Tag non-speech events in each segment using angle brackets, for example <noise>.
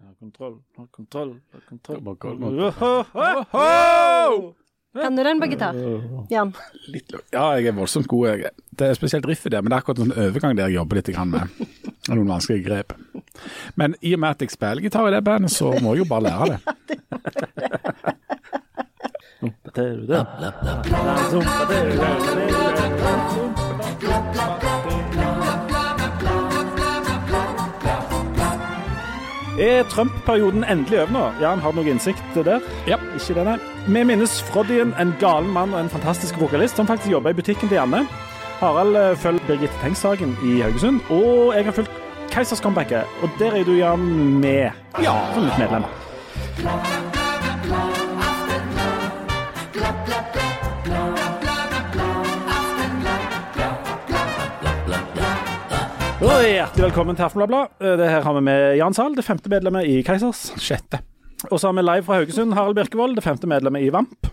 Har kontroll, har kontroll, har kontroll. Kan du den på gitar? Jan? Litt Ja, jeg er voldsomt god. Jeg. Det er spesielt riffet der, men det er akkurat en overgang der jeg jobber litt med. Det er Noen vanskelige grep. Men i og med at jeg spiller gitar i det bandet, så må jeg jo bare lære det. Er Trump-perioden endelig over nå? Jan, har du noe innsikt der? Ja. Ikke det, nei. Vi minnes Froddyen, en galen mann og en fantastisk vokalist som faktisk jobber i butikken til Janne. Harald eh, følger Birgitte Tengs-saken i Haugesund, og jeg har fulgt Keisers comebacket, og der er du, Jan, med. Ja, som litt medlem. Og hjertelig velkommen til Aftenbladet. Eh, Det her har vi med Jan Sahl, det femte medlemmet i Keisers. Sjette. Og så har vi live fra Haugesund Harald Birkevold, det femte medlemmet i VAMP.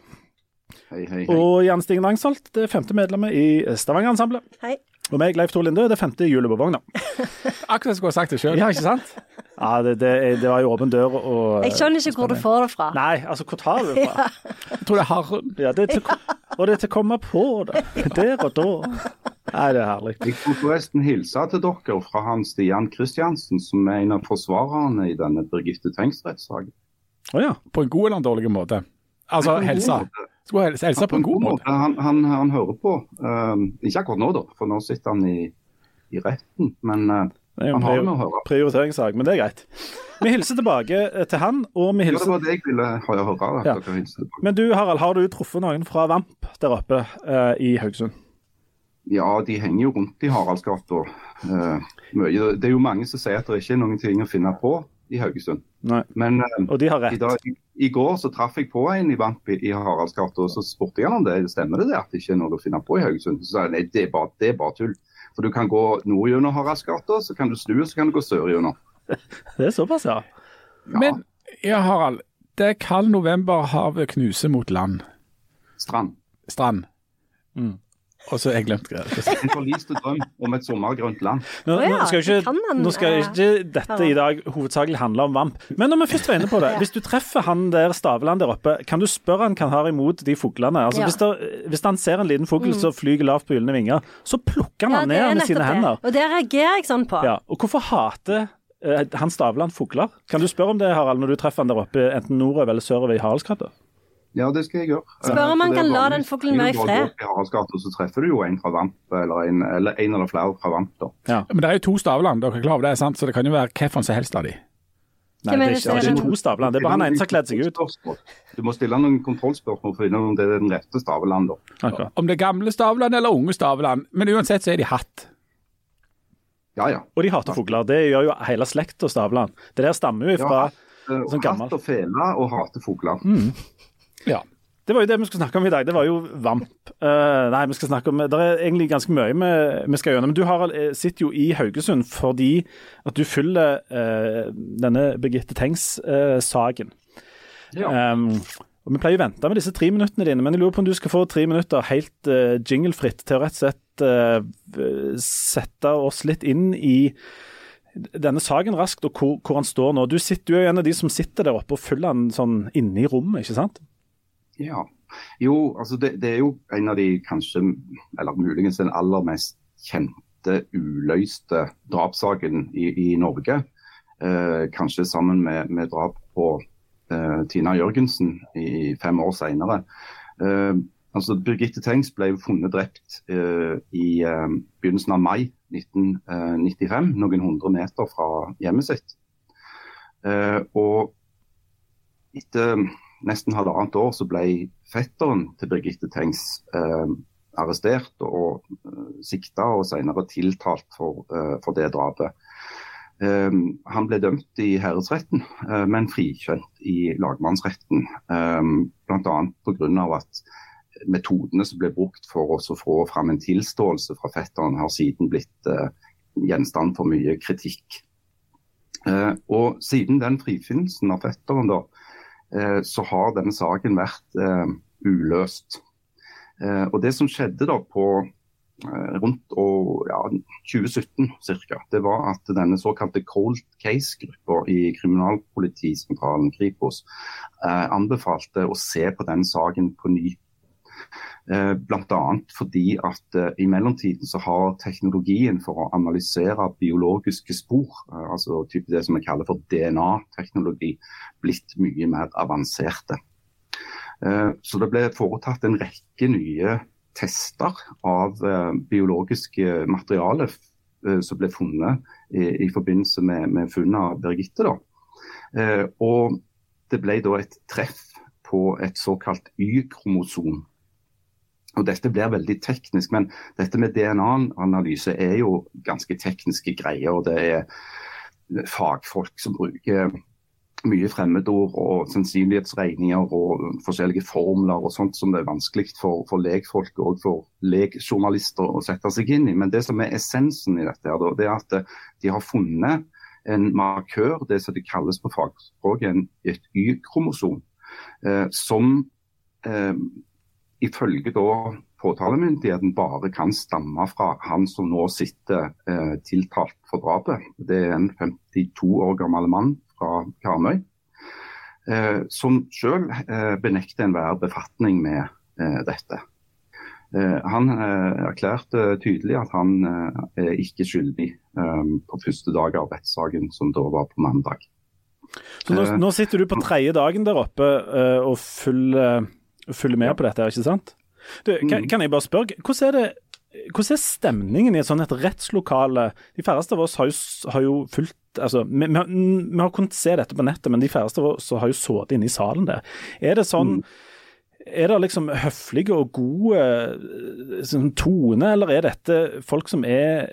Hei, hei, hei. Og Jan Stigen Rangsholt, det femte medlemmet i Stavanger-ensemblet. Hei. Og meg, Leif Tor Linde, det femte hjulet på vogna. <laughs> Akkurat som jeg skulle ha sagt det sjøl. Ja, ikke sant? Ja, det, det, det var jo åpen dør og Jeg skjønner ikke hvor du får det fra. Nei, altså, hvor tar du det fra? Jeg tror det er Harren. Ja, det er til, og det er til å komme på det. Der og da. Nei, det er herlig. Jeg får forresten hilse til dere fra han Stian Kristiansen, som er en av forsvarerne i denne Birgitte Tengs-rettssaken. Å ja. På en god eller en dårlig måte? Altså helsa. måte. Skulle helse, helse på en god måte. Han, han, han hører på. Um, ikke akkurat nå, da, for nå sitter han i, i retten. Men uh, Det er jo en han har det med å prior- høre. prioriteringssak, men det er greit. Vi hilser tilbake eh, til han, og vi hilser Ja, det var det jeg ville høre. Ja. Men du Harald, har du truffet noen fra VAMP der oppe eh, i Haugesund? Ja, de henger jo rundt i Haraldsgata. Uh, mye. Det er jo mange som sier at det ikke er noen ting å finne på i Haugesund. Nei. Men uh, Og de har I, rett. dag, i, går så traff jeg på en i Vamp i, Haraldsgata, og så spurte jeg han om det. Stemmer det det at det ikke er noe å finne på i Haugesund? Så sa jeg nei, det er bare, det er bare tull. For du kan gå nord gjennom Haraldsgata, så kan du snu, og så kan du gå sør gjennom. <laughs> Det er såpass, ja. Ja, Men ja, Harald. Det er kald november, havet knuser mot land. Strand. Strand. Mm. Og så har jeg glemt greia. <laughs> En forliste drøm om et sommergrønt land. Nå, nå skal ikke, nå skal ikke dette i dag hovedsakelig handle om VAMP. Men når vi først var inne på det, hvis du treffer han der Staveland der oppe, kan du spørre han hva han har imot de fuglene? Altså, Ja. hvis, der, hvis han ser en liten fugl som flyger lavt på gylne vinger, så plukker han Ja, ned med sine det. hender. Og det reagerer jeg sånn på. Ja. Og hvorfor hater eh, han Staveland fugler? Kan du spørre om det, Harald, når du treffer han der oppe, enten nordover eller sørover i Haraldsgata? Ja, det skal jeg gjøre. Spør om Eh, han kan er la den fuglen være i fred. Haraldsgata, så treffer du jo en fra Vamp, eller en eller, en eller flere fra Vamp. da. Men det er jo to Stavland, dere er klar over det, sant? så det kan jo være hvilken som helst av de. Nei, det er er ikke, det er er ikke to Stavland, Det er bare han ene som har kledd seg ut. Du må stille noen kontrollspørsmål for å finne ut om det er den rette Stavland. da. Okay. Om det er gamle Stavland eller unge Stavland. Men uansett så er de hatt. Ja, ja. Og de hater fugler. Det gjør jo hele slekta Stavland. Det der stammer jo fra ja, Sånn gammel. Hatt og fele og hater fugler. Ja. Det var jo det vi skulle snakke om i dag. Det var jo VAMP. Uh, nei, vi skal snakke om Det er egentlig ganske mye vi, vi skal gjennom. Men du Harald, eh, sitter jo i Haugesund fordi at du følger uh, denne Birgitte Tengs-saken. Ja. Um, og Vi pleier å vente med disse tre minuttene dine, men jeg lurer på om du skal få tre minutter helt uh, jinglefritt til å rett og slett sette oss litt inn i denne saken raskt, og hvor, hvor han står nå. Du, sitter, er jo en av de som sitter der oppe og følger han sånn inne i rommet, ikke sant? Ja. Jo, altså det, det er jo en av de kanskje, eller muligens den aller mest kjente uløste drapssaken i, i Norge. Eh, kanskje sammen med, med drap på eh, Tina Jørgensen i fem år senere. Eh, altså Birgitte Tengs ble funnet drept eh, i eh, begynnelsen av mai 1995, noen hundre meter fra hjemmet sitt. Eh, og etter nesten halvannet år så ble fetteren til Birgitte Tengs eh, arrestert og eh, sikta og senere tiltalt for, eh, for det drapet. Eh, han ble dømt i herredsretten, eh, men frikjent i lagmannsretten. Eh, Bl.a. pga. at metodene som ble brukt for å få fram en tilståelse fra fetteren, har siden blitt eh, gjenstand for mye kritikk. Eh, og siden den frifinnelsen av fetteren, da, så har denne saken vært eh, uløst. Eh, og det som skjedde da på rundt og, ja, 2017 cirka, Det var at denne såkalte cold case-gruppa i kriminalpolitisentralen Kripos eh, anbefalte å se på den saken på ny. Eh, Bl.a. fordi at eh, i mellomtiden så har teknologien for å analysere biologiske spor, eh, altså type det som vi kaller for DNA-teknologi, blitt mye mer avanserte. Så det ble foretatt en rekke nye tester av biologisk materiale som ble funnet i, i forbindelse med, med, funnet av Birgitte. Og det ble da et treff på et såkalt Y-kromosom. Og Dette blir veldig teknisk, men dette med DNA-analyse er jo ganske tekniske greier. og Det er fagfolk som bruker mye fremmedord og sannsynlighetsregninger og forskjellige formler og sånt som det er vanskelig for, for legfolk og for legjournalister å sette seg inn i. Men det som er essensen i dette, her, det er at de har funnet en markør, det som det kalles på fagspråket et Y-kromosom, eh, som eh, ifølge da påtalemyndigheten bare kan stamme fra han som nå sitter eh, tiltalt for drapet. Det er en 52 år gammel mann fra Karmøy, eh, som selv eh, benekter enhver befatning med eh, dette. Han erklærte tydelig at han er ikke skyldig på første dag av rettssaken, som da var på mandag. Så nå, nå sitter du på tredje dagen der oppe og følger, følger med på dette, ikke sant? Du, kan, mm. kan, jeg bare spørre, hvordan er, det, hvordan er stemningen i et sånt et rettslokale? De færreste av oss har jo, har jo fulgt altså, vi, vi, vi, har kunnet se dette på nettet, men de færreste av oss har jo sittet inne i salen der. Er det sånn mm. Er det liksom høflige og gode sånn, tone, eller er dette folk som, er,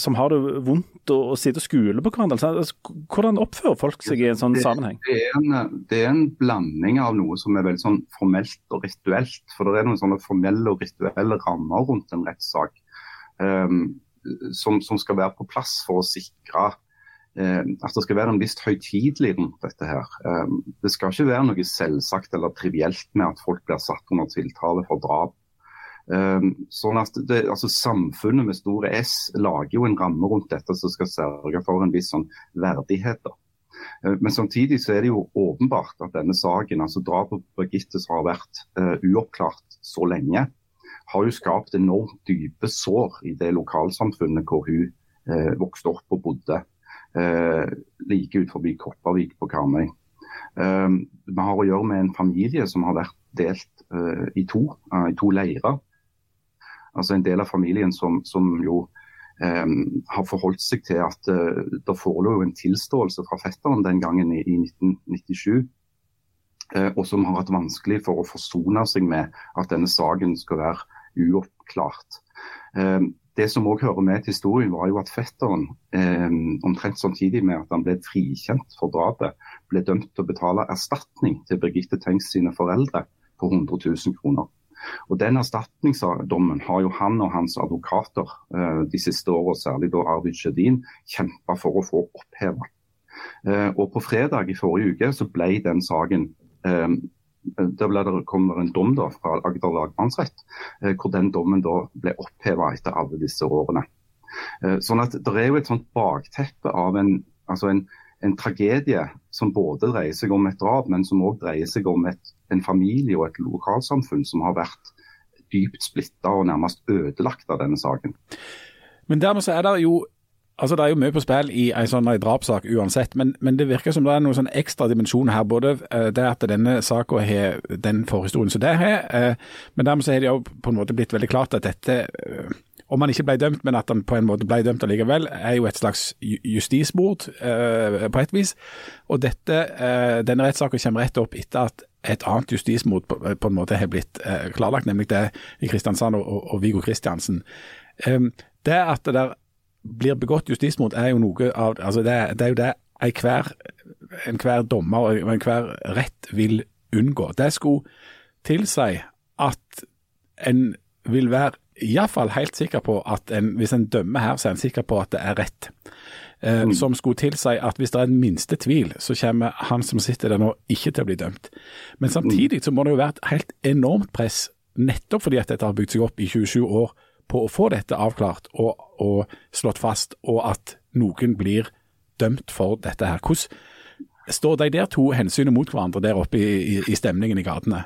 som har det vondt og, og sitter og skuler på hverandre? Altså, hvordan oppfører folk seg i en sånn sammenheng? Det er en, det er en, blanding av noe som er veldig sånn formelt og rituelt. For det er noen sånne formelle og rituelle rammer rundt en rettssak um, som, som, skal være på plass for å sikre Eh, at det skal være en viss høytidelig rundt dette. her. Eh, det skal ikke være noe selvsagt eller trivielt med at folk blir satt under tiltale for drap. Eh, sånn at det, altså Samfunnet med store S lager jo en ramme rundt dette som skal sørge for en viss sånn verdighet. da. Men samtidig så er det jo åpenbart at denne saken, altså drapet på Birgitte som har vært uh, uoppklart så lenge, har jo skapt enormt dype sår i det lokalsamfunnet hvor hun uh, vokste opp og bodde eh, like ut forbi Kopervik på Karmøy. Eh, vi har å gjøre med en familie som har vært delt eh, i to, eh, i to leirer. Altså En del av familien som, som jo eh, har forholdt seg til at eh, det forelå en tilståelse fra fetteren den gangen i, i 1997 og som har hatt vanskelig for å forsone seg med at denne saken skal være uoppklart. Det som òg hører med til historien, var jo at fetteren, eh, omtrent samtidig med at han ble frikjent for drapet, ble dømt til å betale erstatning til Birgitte Tengs sine foreldre på 100 000 kroner. Og Den erstatningsdommen har jo han og hans advokater eh, de siste årene, særlig da Arvid Sjødin, kjempa for å få oppheva. Eh, og på fredag i forrige uke så ble den saken eh, der ble det, kom en dom da, fra Agder lagmannsrett, eh, hvor den dommen da ble oppheva etter alle disse årene. Eh, sånn at Det er jo et sånt bakteppe av en, altså en, en, tragedie som både dreier seg om et drap, men som òg dreier seg om et, en familie og et lokalsamfunn som har vært dypt splitta og nærmest ødelagt av denne saken. Men dermed så er det jo Altså, Det er jo mye på spill i en sånn drapssak uansett, men, men, det virker som det er noen sånn ekstra dimensjon her. Både uh, det at denne saka har den forhistorien som det har, uh, men dermed så har det jo på en måte blitt veldig klart at dette om han ikke ble dømt, men at han på en måte ble dømt allikevel, er jo et slags justismord på et vis. Og dette, denne rettssaken kommer rett opp etter at et annet justismord på, en måte har blitt klarlagt, nemlig det i Kristiansand og, og Viggo Kristiansen. det at det der blir begått justismord, er jo noe av altså det, det er jo det enhver en dommer og enhver rett vil unngå. Det skulle tilsi at en vil være iallfall helt sikker på at en, hvis en dømmer her, så er en sikker på at det er rett. Eh, mm. Som skulle tilsi at hvis det er en minste tvil, så kommer han som sitter der nå ikke til å bli dømt. Men samtidig så må det jo være et helt enormt press, nettopp fordi at dette har bygd seg opp i 27 år på å få dette avklart og, og slått fast, og at noen blir dømt for dette her. Hvordan står de der to hensynene mot hverandre der oppe i, i, i stemningen i gatene?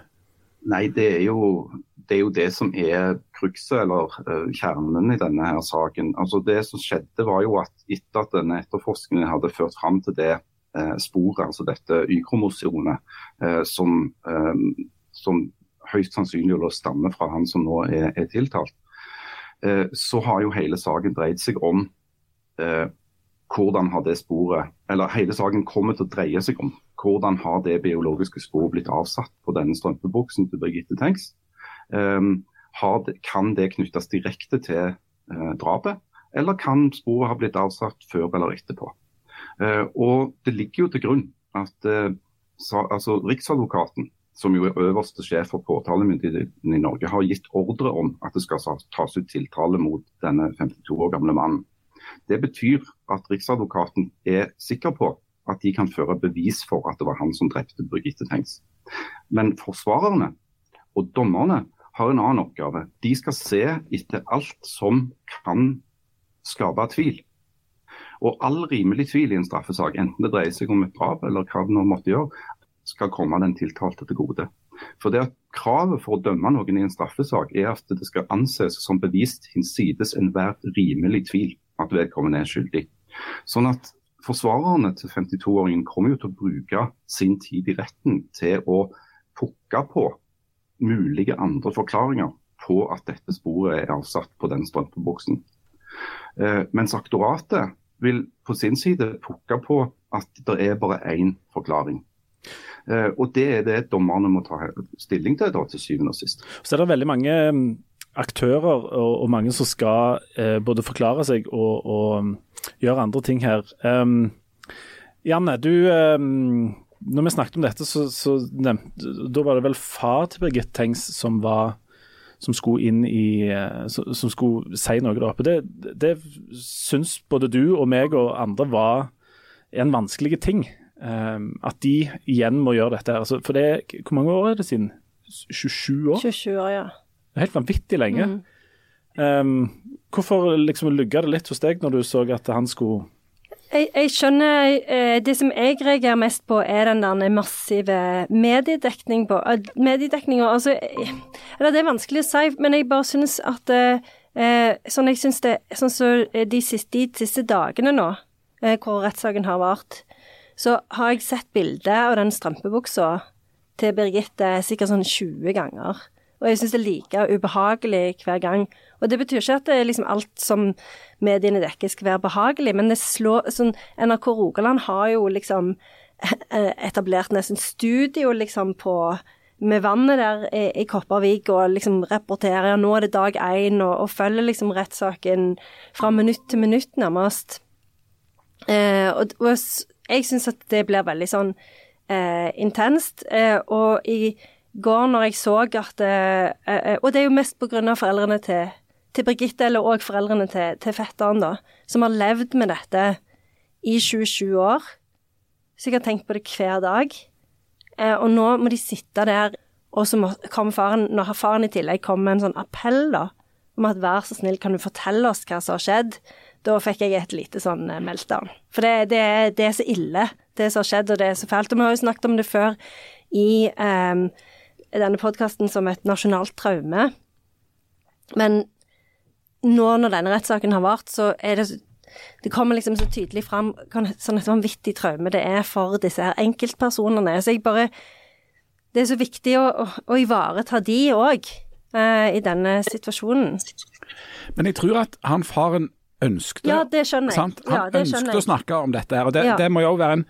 Nei, det er jo det, er jo det som er krukset, eller uh, kjernen i denne her saken. Altså Det som skjedde var jo at etter at denne etterforskningen hadde ført fram til det uh, sporet, altså dette Y-kromosomet, uh, som, som, høyst sannsynlig vil stamme fra han som nå er, er tiltalt, så har jo hele saken dreid seg om hvordan har det sporet, eller hele saken kommer til å dreie seg om hvordan har det biologiske sporet blitt avsatt på denne strømpebuksen til Birgitte Tengs. Det, kan det knyttes direkte til drapet, eller kan sporet ha blitt avsatt før eller etterpå. Og Det ligger jo til grunn at altså, Riksadvokaten, som jo er øverste sjef for påtalemyndigheten i Norge, har gitt ordre om at det skal tas ut tiltale mot denne 52 år gamle mannen. Det betyr at Riksadvokaten er sikker på at de kan føre bevis for at det var han som drepte Birgitte Tengs. Men forsvarerne og dommerne har en annen oppgave. De skal se etter alt som kan skape tvil. Og all rimelig tvil i en straffesak, enten det dreier seg om et drap eller hva det nå måtte gjøre, skal komme den tiltalte til gode. For det at Kravet for å dømme noen i en straffesak er at det skal anses som bevist hinsides enhver rimelig tvil at vedkommende er skyldig. Sånn at Forsvarerne til 52-åringen kommer jo til å bruke sin tid i retten til å pukke på mulige andre forklaringer på at dette sporet er avsatt på den strømpebuksen. Eh, mens aktoratet vil på sin side pukke på at det er bare én forklaring. Eh, og Det er det dommerne må ta stilling til da, til syvende og sist. Så er det veldig mange mm, aktører og, mange som skal eh, både forklare seg og, og, mm, gjøre andre ting her. Um, Janne, du um, når vi snakket om dette, så, så nevnte, da var det vel far til Birgit Tengs som var som skulle inn i eh, Som skulle si noe der oppe. Det, det syns både du og meg og andre var en vanskelig ting. Um, at de igjen må gjøre dette. Altså, for det, Hvor mange år er det siden? 27 år? 27 år, ja. Det er helt vanvittig lenge. Mm. Um, hvorfor liksom lugga det litt hos deg når du så at han skulle jeg, jeg, skjønner eh, Det som jeg reagerer mest på, er den der massive mediedekning på Mediedekninga, altså Eller det er vanskelig å si, men jeg bare synes at eh, Sånn jeg synes det Sånn så de de siste dagene nå, eh, hvor rettssaken har vart, så har jeg sett bildet av den strømpebuksa til Birgitte sikkert sånn 20 ganger. Og jeg syns det er like ubehagelig hver gang. Og det betyr ikke at det er liksom alt som mediene dekker skal være behagelig, men det slår sånn NRK Rogaland har jo liksom eh, etablert nesten studio liksom på med vannet der i, i Kopervik og liksom rapporterer nå er det dag én, og, og følger liksom rettssaken fra minutt til minutt, nærmest. Eh, og, og, jeg syns at det blir veldig sånn eh, intenst. Eh, og i går når jeg så at eh, eh, Og det er jo mest på grunn av foreldrene til, til Birgitte, eller òg foreldrene til, til fetteren, da, som har levd med dette i 27 år. Så jeg har tenkt på det hver dag. Eh, og nå må de sitte der, og så kommer faren, når faren i tillegg kommer med en sånn appell, da, om at vær så snill, kan du fortelle oss hva som har skjedd? Da fikk jeg et lite sånn meltdown. For det, det, det, er så ille, det som har skjedd, og det er så fælt. Og vi har jo snakket om det før i um, denne podkasten som et nasjonalt traume. Men nå når denne rettssaken har vart, så er det det kommer liksom så tydelig fram sånn et vanvittig traume det er for disse her enkeltpersonene. Så jeg bare Det er så viktig å, å, å ivareta de òg eh, i denne situasjonen. Men jeg tror at han faren ønsket Ja, det skjønner jeg. Sant? Han ja, ønsket å snakke om dette her, og det, ja. det må jo være en,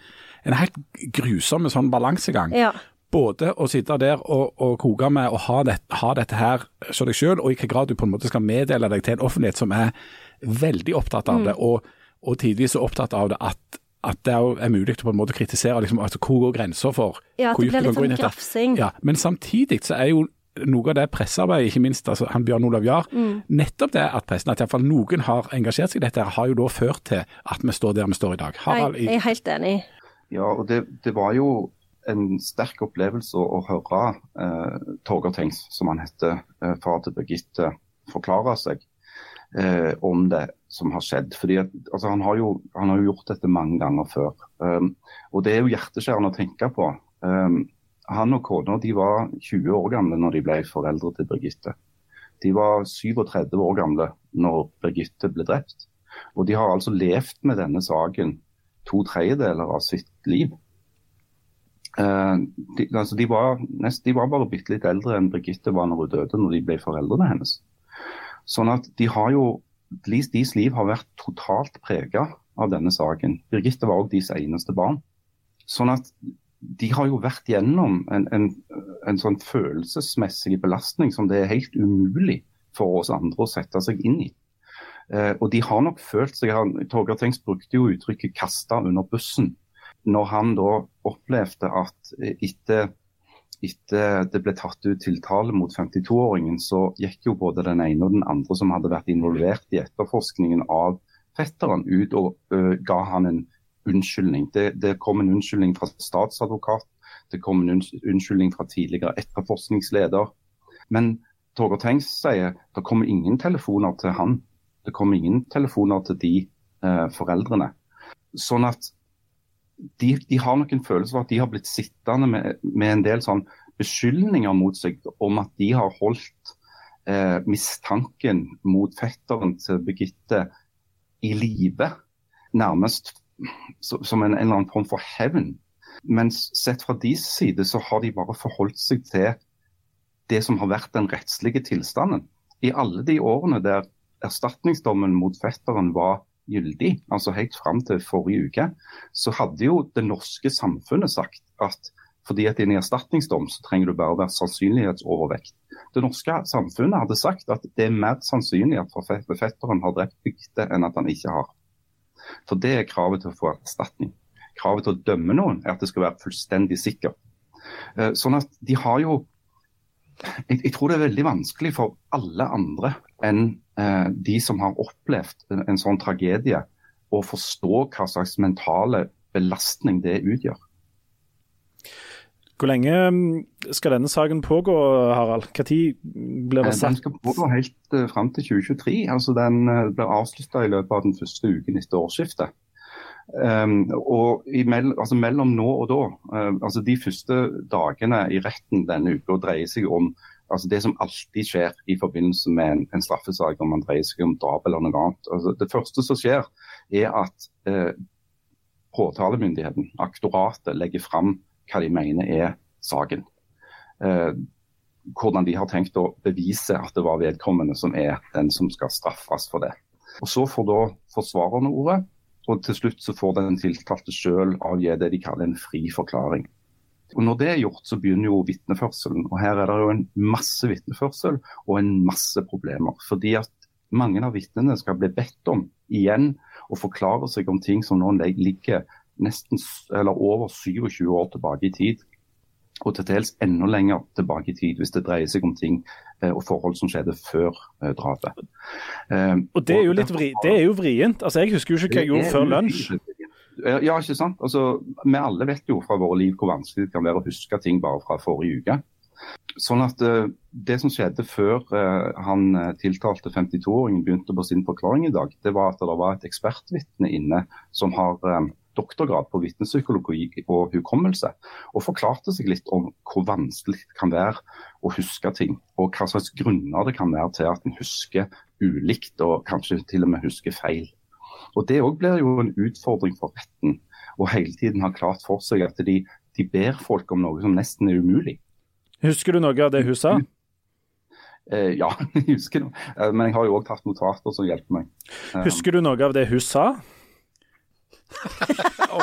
en helt grusom sånn balansegang. Ja både å sitte der og, og koke med og ha, det, ha dette her så deg sjøl, og i hvilken grad du på en måte skal meddele deg til en offentlighet som er veldig opptatt av mm. det, og, og tidvis så opptatt av det at, at det er mulig å på en måte kritisere liksom, altså, hvor går grensa for Ja, hvor dypt du kan gå inn i dette. Ja, men samtidig så er jo noe av det pressearbeidet, ikke minst altså, han Bjørn Olav Jahr, mm. nettopp det at pressen, at iallfall noen har engasjert seg i dette, har jo da ført til at vi står der vi står i dag. Harald, jeg, jeg er helt enig. Ja, og det, det var jo en sterk opplevelse å, høre eh, Torgeir Tengs, som han heter, eh, far til Birgitte, forklare seg. eh, om det som har skjedd. Fordi at, altså, han, har jo, han, har jo, gjort dette mange ganger før. Um, og Det er jo hjerteskjærende å tenke på. Um, han og kona var 20 år gamle når de ble foreldre til Birgitte. De var 37 år gamle når Birgitte ble drept. Og de har altså levd med denne saken to tredjedeler av sitt liv. Uh, de, altså de, var nest, de, var bare bitte litt eldre enn Birgitte var når hun døde, når de ble foreldrene hennes. Sånn at de har jo, Deres liv har vært totalt prega av denne saken. Birgitte var også deres eneste barn. Sånn at de har jo vært gjennom en, en, en, sånn følelsesmessig belastning som det er helt umulig for oss andre å sette seg inn i. Eh, og de har nok følt seg Torgeir Tengs brukte jo uttrykket 'kasta under bussen' når han da opplevde at etter, etter det ble tatt ut tiltale mot 52-åringen, så gikk jo både den ene og den andre som hadde vært involvert i etterforskningen av fetteren, ut og ø, ga han en unnskyldning. Det, det, kom en unnskyldning fra statsadvokat, det kom en unnskyldning fra tidligere etterforskningsleder. Men Torgeir Tengs sier det kommer ingen telefoner til han. Det kommer ingen telefoner til de eh, foreldrene. Sånn at de, de, har nok en følelse av at de har blitt sittende med, med en del sånn beskyldninger mot seg om at de har holdt eh, mistanken mot fetteren til Birgitte i live. Nærmest som en, en, eller annen form for hevn. Mens sett fra deres side så har de bare forholdt seg til det som har vært den rettslige tilstanden. I alle de årene der erstatningsdommen mot fetteren var gyldig, altså helt fram til forrige uke, så hadde jo det norske samfunnet sagt at fordi at i en erstatningsdom så trenger du bare være sannsynlighetsovervekt. Det norske samfunnet hadde sagt at det er mer sannsynlig at fetteren har drept bygde enn at han ikke har. For det er kravet til å få erstatning. Kravet til å dømme noen er at det skal være fullstendig sikkert. Eh, sånn at de har jo jeg, jeg, tror det er veldig vanskelig for alle andre enn eh, de som har opplevd en, en, sånn tragedie, å forstå hva slags mentale belastning det utgjør. Hvor lenge mm, skal denne saken pågå, Harald? Når blir det eh, satt? Den skal pågå helt uh, fram til 2023. altså Den uh, blir avslutta i løpet av den første uken etter årsskiftet. Um, og mell altså mellom nå og da, uh, altså de første dagene i retten denne uka dreier seg om altså det som alltid skjer i forbindelse med en, en straffesak, om man dreier seg om drap eller noe annet. Altså det første som skjer, er at uh, påtalemyndigheten, aktoratet, legger fram hva de mener er saken. Eh, hvordan de har tenkt å bevise at det var vedkommende som er den som skal straffes for det. Og Så får da forsvarerne ordet, og til slutt så får den tiltalte selv avgi det de kaller en fri forklaring. Og Når det er gjort, så begynner jo vitneførselen. Og Her er det jo en masse vitneførsel og en masse problemer. Fordi at mange av vitnene skal bli bedt om igjen å forklare seg om ting som nå ligger nesten eller over 27 år tilbake i tid. Og til dels enda lenger tilbake i tid, hvis det dreier seg om ting eh, og forhold som skjedde før eh, drapet. Eh, og det er jo litt vri, det er jo vrient. Altså, Jeg husker jo ikke hva jeg gjorde før lunsj. Ja, ikke sant. Altså, Vi alle vet jo fra våre liv hvor vanskelig det kan være å huske ting bare fra forrige uke. Sånn at Det som skjedde før han tiltalte 52-åringen begynte på sin forklaring i dag, det var at det var et ekspertvitne inne som har doktorgrad på vitnepsykologi og hukommelse, og forklarte seg litt om hvor vanskelig det kan være å huske ting, og hva slags grunner det kan være til at en husker ulikt, og kanskje til og med husker feil. Og Det òg blir jo en utfordring for retten, å hele tiden ha klart for seg at de, de ber folk om noe som nesten er umulig. Husker du noe av det hun sa? <laughs> Eh, ja, <laughs> jeg husker det. Eh, men jeg har jo òg tatt notater som hjelper meg. Husker du noe av det hun sa?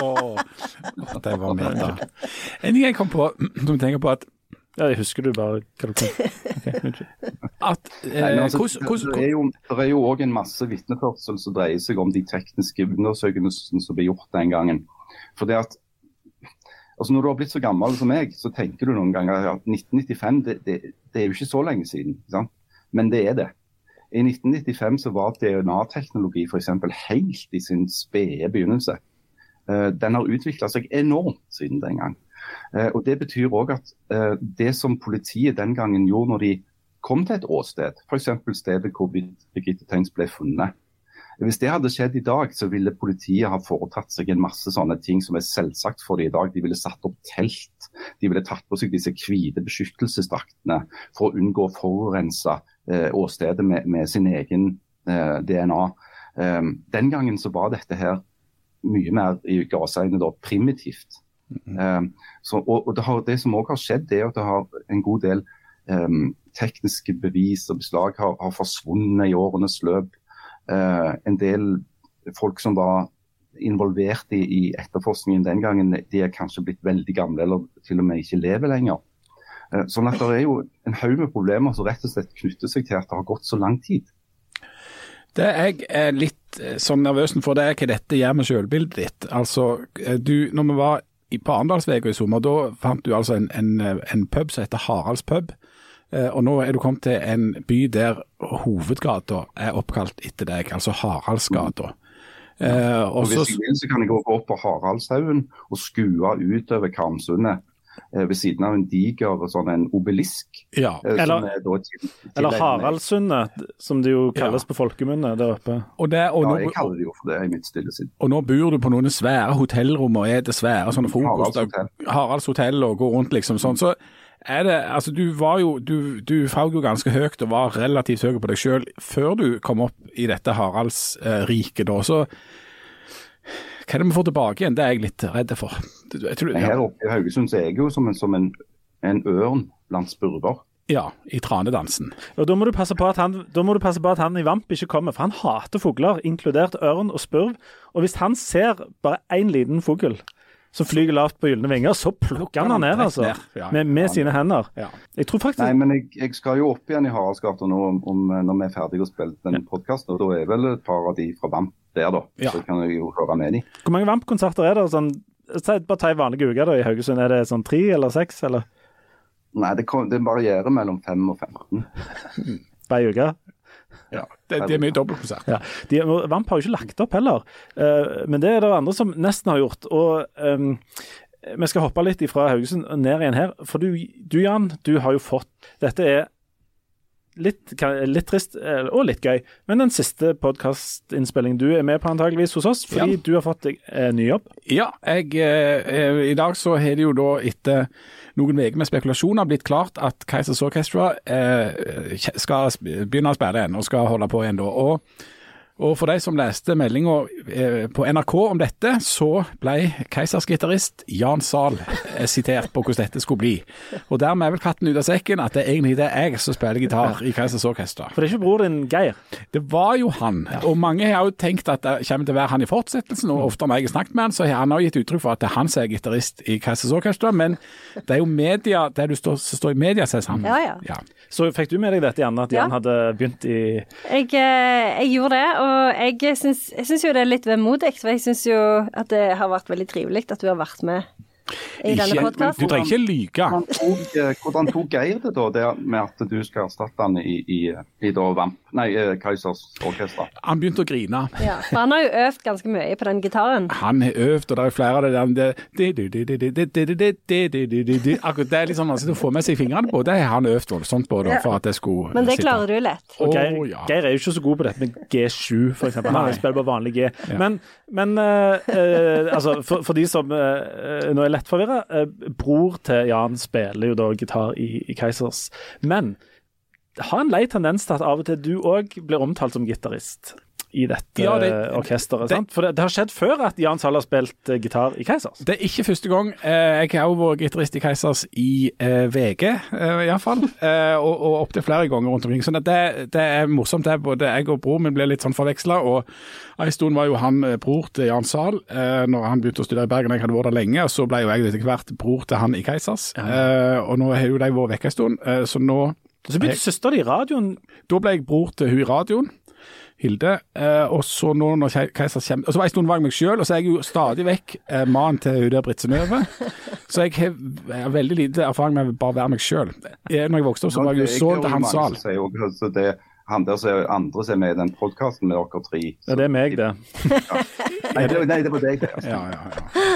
Oh, det var meta. <laughs> En ting jeg kom på, <clears throat> som jeg tenker på at ja, jeg husker du bare hva du kom <laughs> okay, at, eh, Nei, altså, Det er jo òg en masse vitneførsel som dreier seg om de tekniske undersøkelsene som ble gjort den gangen. For det at altså Når du har blitt så gammel som meg, så tenker du noen ganger at 1995 det, det, det er jo ikke så lenge siden. Men det er det. I 1995 så var DNA-teknologi f.eks. helt i sin spede begynnelse. Eh, den har utvikla seg enormt siden den gang. Eh, og Det betyr òg at eh, det som politiet den gangen gjorde når de kom til et åsted, f.eks. stedet hvor Birgitte Tengs ble funnet. Hvis det hadde skjedd i dag, så ville politiet ha foretatt seg en masse sånne ting som er selvsagt for dem i dag. De ville satt opp telt, de ville tatt på seg disse hvite beskyttelsesdraktene for å unngå å forurense eh, åstedet med, med, sin egen eh, DNA. Um, den gangen så var dette her mye mer i gåseøynene primitivt. Mm -hmm. så, og, og det, har, det, som også har skjedd, er at det har en god del um, tekniske bevis og beslag har, har forsvunnet i årenes løp. Uh, en del folk som var involvert i, i, etterforskningen den gangen, de er kanskje blitt veldig gamle eller til og med ikke lever lenger. Uh, sånn at Det er jo en haug med problemer som rett og slett knytter seg til at det har gått så lang tid. Det jeg er litt eh, sånn nervøs for, det er hva dette gjør med selvbildet ditt. Altså, du, når vi var på Arendalsvega i sommer, da fant du altså en, en, en pub som heter Haralds pub. Eh, og nå er du kommet til en by der hovedgata er oppkalt etter deg, altså Haraldsgata. Eh, og Hvis jeg vil, så kan jeg gå opp på Haraldshaugen og skue utover Karmsundet Eh, ved siden av en diger sånn en obelisk. Ja. Eh, eller, til, til eller Haraldsundet, som det jo kalles ja. på folkemunne der oppe. Og det, og ja, jeg kaller det jo for det i mitt stille sinn. Og nå bor du på noen svære hotellrom og er svære sånne frokost. Haralds hotell og går rundt liksom sånn. så er det, altså Du var jo, du, du faug jo ganske høyt og var relativt høy på deg sjøl før du kom opp i dette Haraldsriket. Eh, da, så hva er det vi får tilbake igjen? Det er jeg litt redd for. Tror, ja. Her oppe i Haugesund så er jeg jo som en, som en, en ørn blant spurver. Ja, i tranedansen. Og Da må du passe på at han, på at han i Vamp ikke kommer, for han hater fugler, inkludert ørn og spurv. Og hvis han ser bare én liten fugl som flyger lavt på gylne vinger, så plukker han han ned, altså. Ned. Ja, med, med ja, sine hender. Ja. Jeg tror faktisk Nei, men jeg, jeg, skal jo opp igjen i Haraldsgata nå om, om, når vi er ferdige å spille den podkasten. Og da er vel et par av de fra Vamp der, da. Så kan jeg jo høre med de. Hvor mange Vamp-konserter er det? Sånn, bare ta ei vanlig uke da, i Haugesund. Er det sånn tre eller seks, eller? Nei, det, kom, det varierer mellom fem og 15. Hver uke? Ja, <laughs> det, de er mye dobbeltkonsert. Ja. De, Vamp har jo ikke lagt opp heller, uh, men det er det andre som nesten har gjort. og um, vi skal hoppe litt fra Haugesund ned igjen her. For du, du Jan, du har jo fått Dette er litt, litt, trist eh, og litt gøy, men den siste podkastinnspillingen du er med på antageligvis hos oss, fordi ja. du har fått deg eh, ny jobb? Ja, jeg, eh, i dag så har det jo da etter noen uker med spekulasjoner blitt klart at Keisers Orchestra eh, skal begynne å spille igjen og skal holde på igjen da. og og for de som leste meldinga eh, på NRK om dette, så ble Keisers gitarist Jan Zahl eh, sitert på hvordan dette skulle bli. Og dermed er vel katten ut av sekken at det er egentlig det er jeg som spiller gitar i Keisers Orkester. For det er ikke bror din Geir? Det var jo han. Og mange har jo tenkt at det kommer til å være han i fortsettelsen. Og ofte når jeg har snakket med han, så har han også gitt uttrykk for at det er han som er gitarist i Keisers Orkester. Men det er jo media, det du står, som står i media, sier han. Ja, ja. ja. Så fikk du med deg dette, Janne, at Jan hadde begynt i jeg, eh, jeg gjorde det. og og jeg syns jo det er litt vemodig, for jeg syns jo at det har vært veldig trivelig at du har vært med i denne podkasten. Du trenger ikke lyge. Hvordan tok, Geir det da, det med at du skal erstatte han i, i, i da Vamp, nei, Kaisers orkester? Han begynte å grine. Ja, for han har jo øvd ganske mye på den gitaren. Han har øvd, og det er flere av det der Akkurat det er litt sånn vanskelig å få med seg fingrene på. Det har han øvd voldsomt på da, for at det skulle Men det klarer du lett. Og Geir, Geir er jo ikke så god på dette med G7, f.eks. Han spiller bare vanlig G. Men, men altså, for, for de som nå er lett forvirra. Eh, bror til Jan spiller jo da gitar i, i Keisers. Men har en lei tendens til at av og til du òg blir omtalt som gitarist i dette ja, det, orkesteret. Det, For det, det, har skjedd før at Jan Sahl har spilt uh, gitar i Keisers? Det er ikke første gang. Uh, jeg har også vært gitarist i Keisers i uh, VG, uh, iallfall. Uh, <laughs> og, og opptil flere ganger rundt omkring. Så det, det er morsomt. det. er Både jeg og bror min ble litt sånn forveksla. Og en stund var jo han bror til Jan Sahl uh, når han begynte å studere i Bergen. Jeg hadde vært der lenge. Og så ble jo jeg etter hvert bror til han i Keisers. og nå har jo de vært vekke en stund, så nå så begynte søstera di i radioen? Da ble jeg bror til hun i radioen. Hilde. Eh, og så nå når Keiser kommer Og så var jeg en stund bak meg sjøl, og så er jeg jo stadig vekk eh, mannen til hun der Britsenøve. <laughs> Så jeg har, veldig lite erfaring med å bare være meg sjøl. Når jeg vokste opp, så var jeg jo så til Hans Zahl han der som andre som er med i den podkasten med dere tre. Ja, det er meg, det. Ja. Nei, det, nei, det var deg, det. Altså. Ja, ja, ja.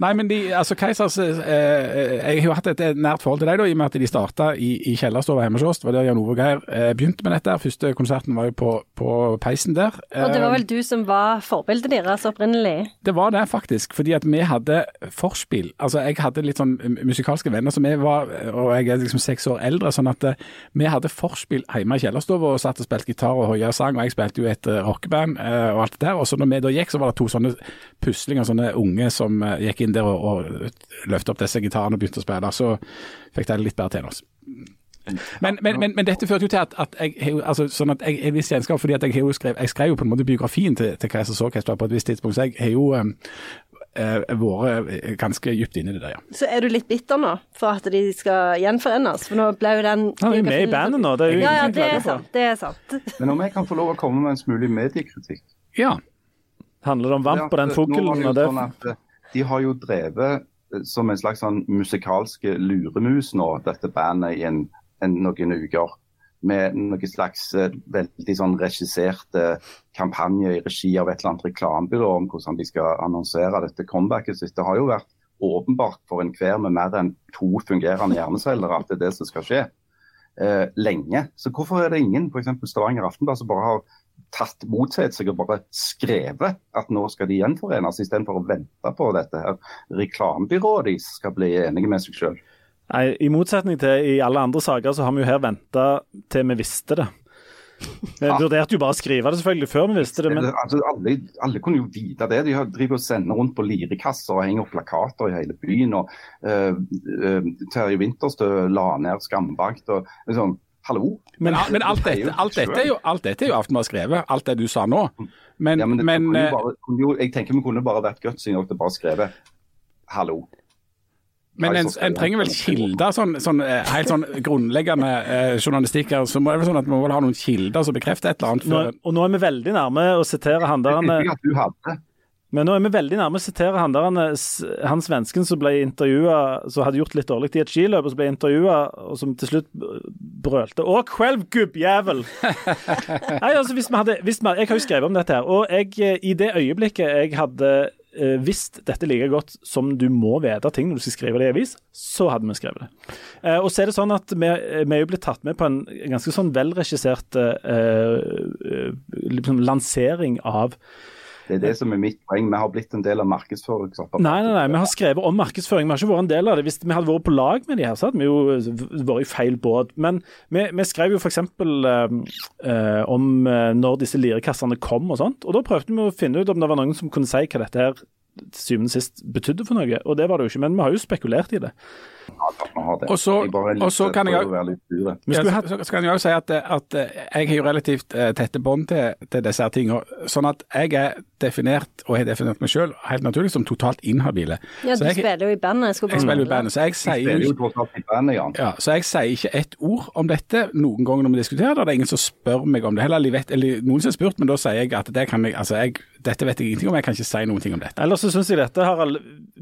Nei, men de, altså Keisers eh, Jeg har jo hatt et nært forhold til deg, da, i og med at de starta i, i kjellerstua hjemme hos oss. Det var der Jan Ove Geir eh, begynte med dette. Første konserten var jo på, på peisen der. Og det var Eh, vel du som var forbildet deres opprinnelig? Det var det faktisk, fordi at vi hadde forspill. Altså jeg hadde litt sånn musikalske venner som jeg var, og jeg er liksom seks år eldre, sånn at eh, vi hadde forspill hjemme i kjellerstua og satt og spilte gitar og hoia sang, og jeg spilte jo et eh, rockeband eh, og alt det der. Og så når vi da gikk, så var det to sånne puslinger, sånne unge som eh, gikk inn der og, og løftet opp disse gitarene og begynte å spille. Så fikk de litt bedre til oss. Men, men, men, men dette førte jo til at, at jeg altså, sånn at jeg jeg visst kjennskap, fordi jeg, skrev, jeg skrev jo på en måte biografien til, til Keisers Orkester på et visst tidspunkt, så jeg har jo eh, vært eh, ganske dypt inne i det der, ja. Så er du litt bitter nå for at de skal gjenforenes? For nå ble jo den Han er jo med i bandet nå, det er jo Ja, ja, ingenting å det er sant. Det er sant. <laughs> Men om jeg kan få lov å komme med en smule mediekritikk Ja, Handler det om vamp og den Nå fuglen og det sånn at eh, De har jo drevet eh, som en slags sånn musikalske luremus nå, dette bandet, i en, en, noen uker. Med noen slags eh, veldig sånn regisserte kampanje i regi av et eller annet reklamebyrå om hvordan de skal annonsere dette comebacket sitt. Det har jo vært åpenbart for enhver med mer enn to fungerende hjerneceller at det er det som skal skje. Eh, lenge. Så hvorfor er det ingen, f.eks. Stavanger Aftenblad, som bare har tatt mot seg og bare skrevet at nå skal de gjenforenes, istedenfor å vente på dette her reklamebyrået de skal bli enige med seg sjøl. Nei, I motsetning til i alle andre saker, så har vi jo her venta til vi visste det. Vi Ja. vurderte jo bare å skrive det selvfølgelig før vi visste det, men Altså, alle, alle kunne jo vite det. De har- driver og sender rundt på lirekasser og henger opp plakater i hele byen. og uh, uh, Terje Winterstø la ned Skambakt. og liksom, Hallo? men, men alt, er dette, alt, dette er jo, alt dette er jo Aftenblad skrevet, alt det du sa nå. Men, Ja, men det, men kunne eh, jo bare, kunne jo, jeg tenker vi kunne bare vært gutsy nok til bare skrevet hallo. Men en, en trenger vel kilder, sånn, sånn eh, helt sånn grunnleggende eh, journalistikk her, så må det vel sånn at man må ha noen kilder som bekrefter et eller annet. nå, Og nå er vi veldig nærme å sitere han der hadde. Men nå er vi veldig nærme å sitere han der han, svensken som ble intervjua, som hadde gjort litt dårlig i et skiløp, og som ble intervjua, og som til slutt brølte 'Å, kvelv, gubbjævel'! <laughs> Nei, altså, hvis vi hadde, hvis vi, jeg har jo skrevet om dette her, og jeg, eh, i det øyeblikket jeg hadde eh, visst dette like godt som du må vite ting når du skal skrive det i avis, så hadde vi skrevet det. Eh, og så er det sånn at vi, vi er jo blitt tatt med på en ganske sånn velregissert eh, eh, liksom lansering av Det er det som er mitt poeng. Vi har blitt en del av markedsføringsapparatet. Nei, nei, nei, vi har skrevet om markedsføring. Vi har ikke vært en del av det. Hvis vi hadde vært på lag med de her, så hadde vi jo vært i feil båt. Men vi, vi skrev jo f.eks. Eh, om eh, når disse lirekassene kom og sånt. Og da prøvde vi å finne ut om det var noen som kunne si hva dette her til syvende og sist betydde for noe. Og det var det jo ikke, men vi har jo spekulert i det. Og så- kan jeg- også si at, at eh, jeg har jo relativt eh, tette bånd til, til disse tingene. Sånn at jeg er definert, og har definert meg selv, helt naturlig som totalt inhabile. Ja, du jeg, spiller jo i bandet. Jeg, jeg spiller jo i bandet, så jeg sier jo jo bandet, Jan. Ja, så jeg sier ikke ett ord om dette noen ganger når vi diskuterer det. Det er ingen som spør meg om det heller. Eller, eller noen som har spurt, men da sier jeg at det kan jeg, altså jeg, dette vet jeg ingenting om, jeg kan ikke si noen ting om dette. Ellers så syns jeg dette har all-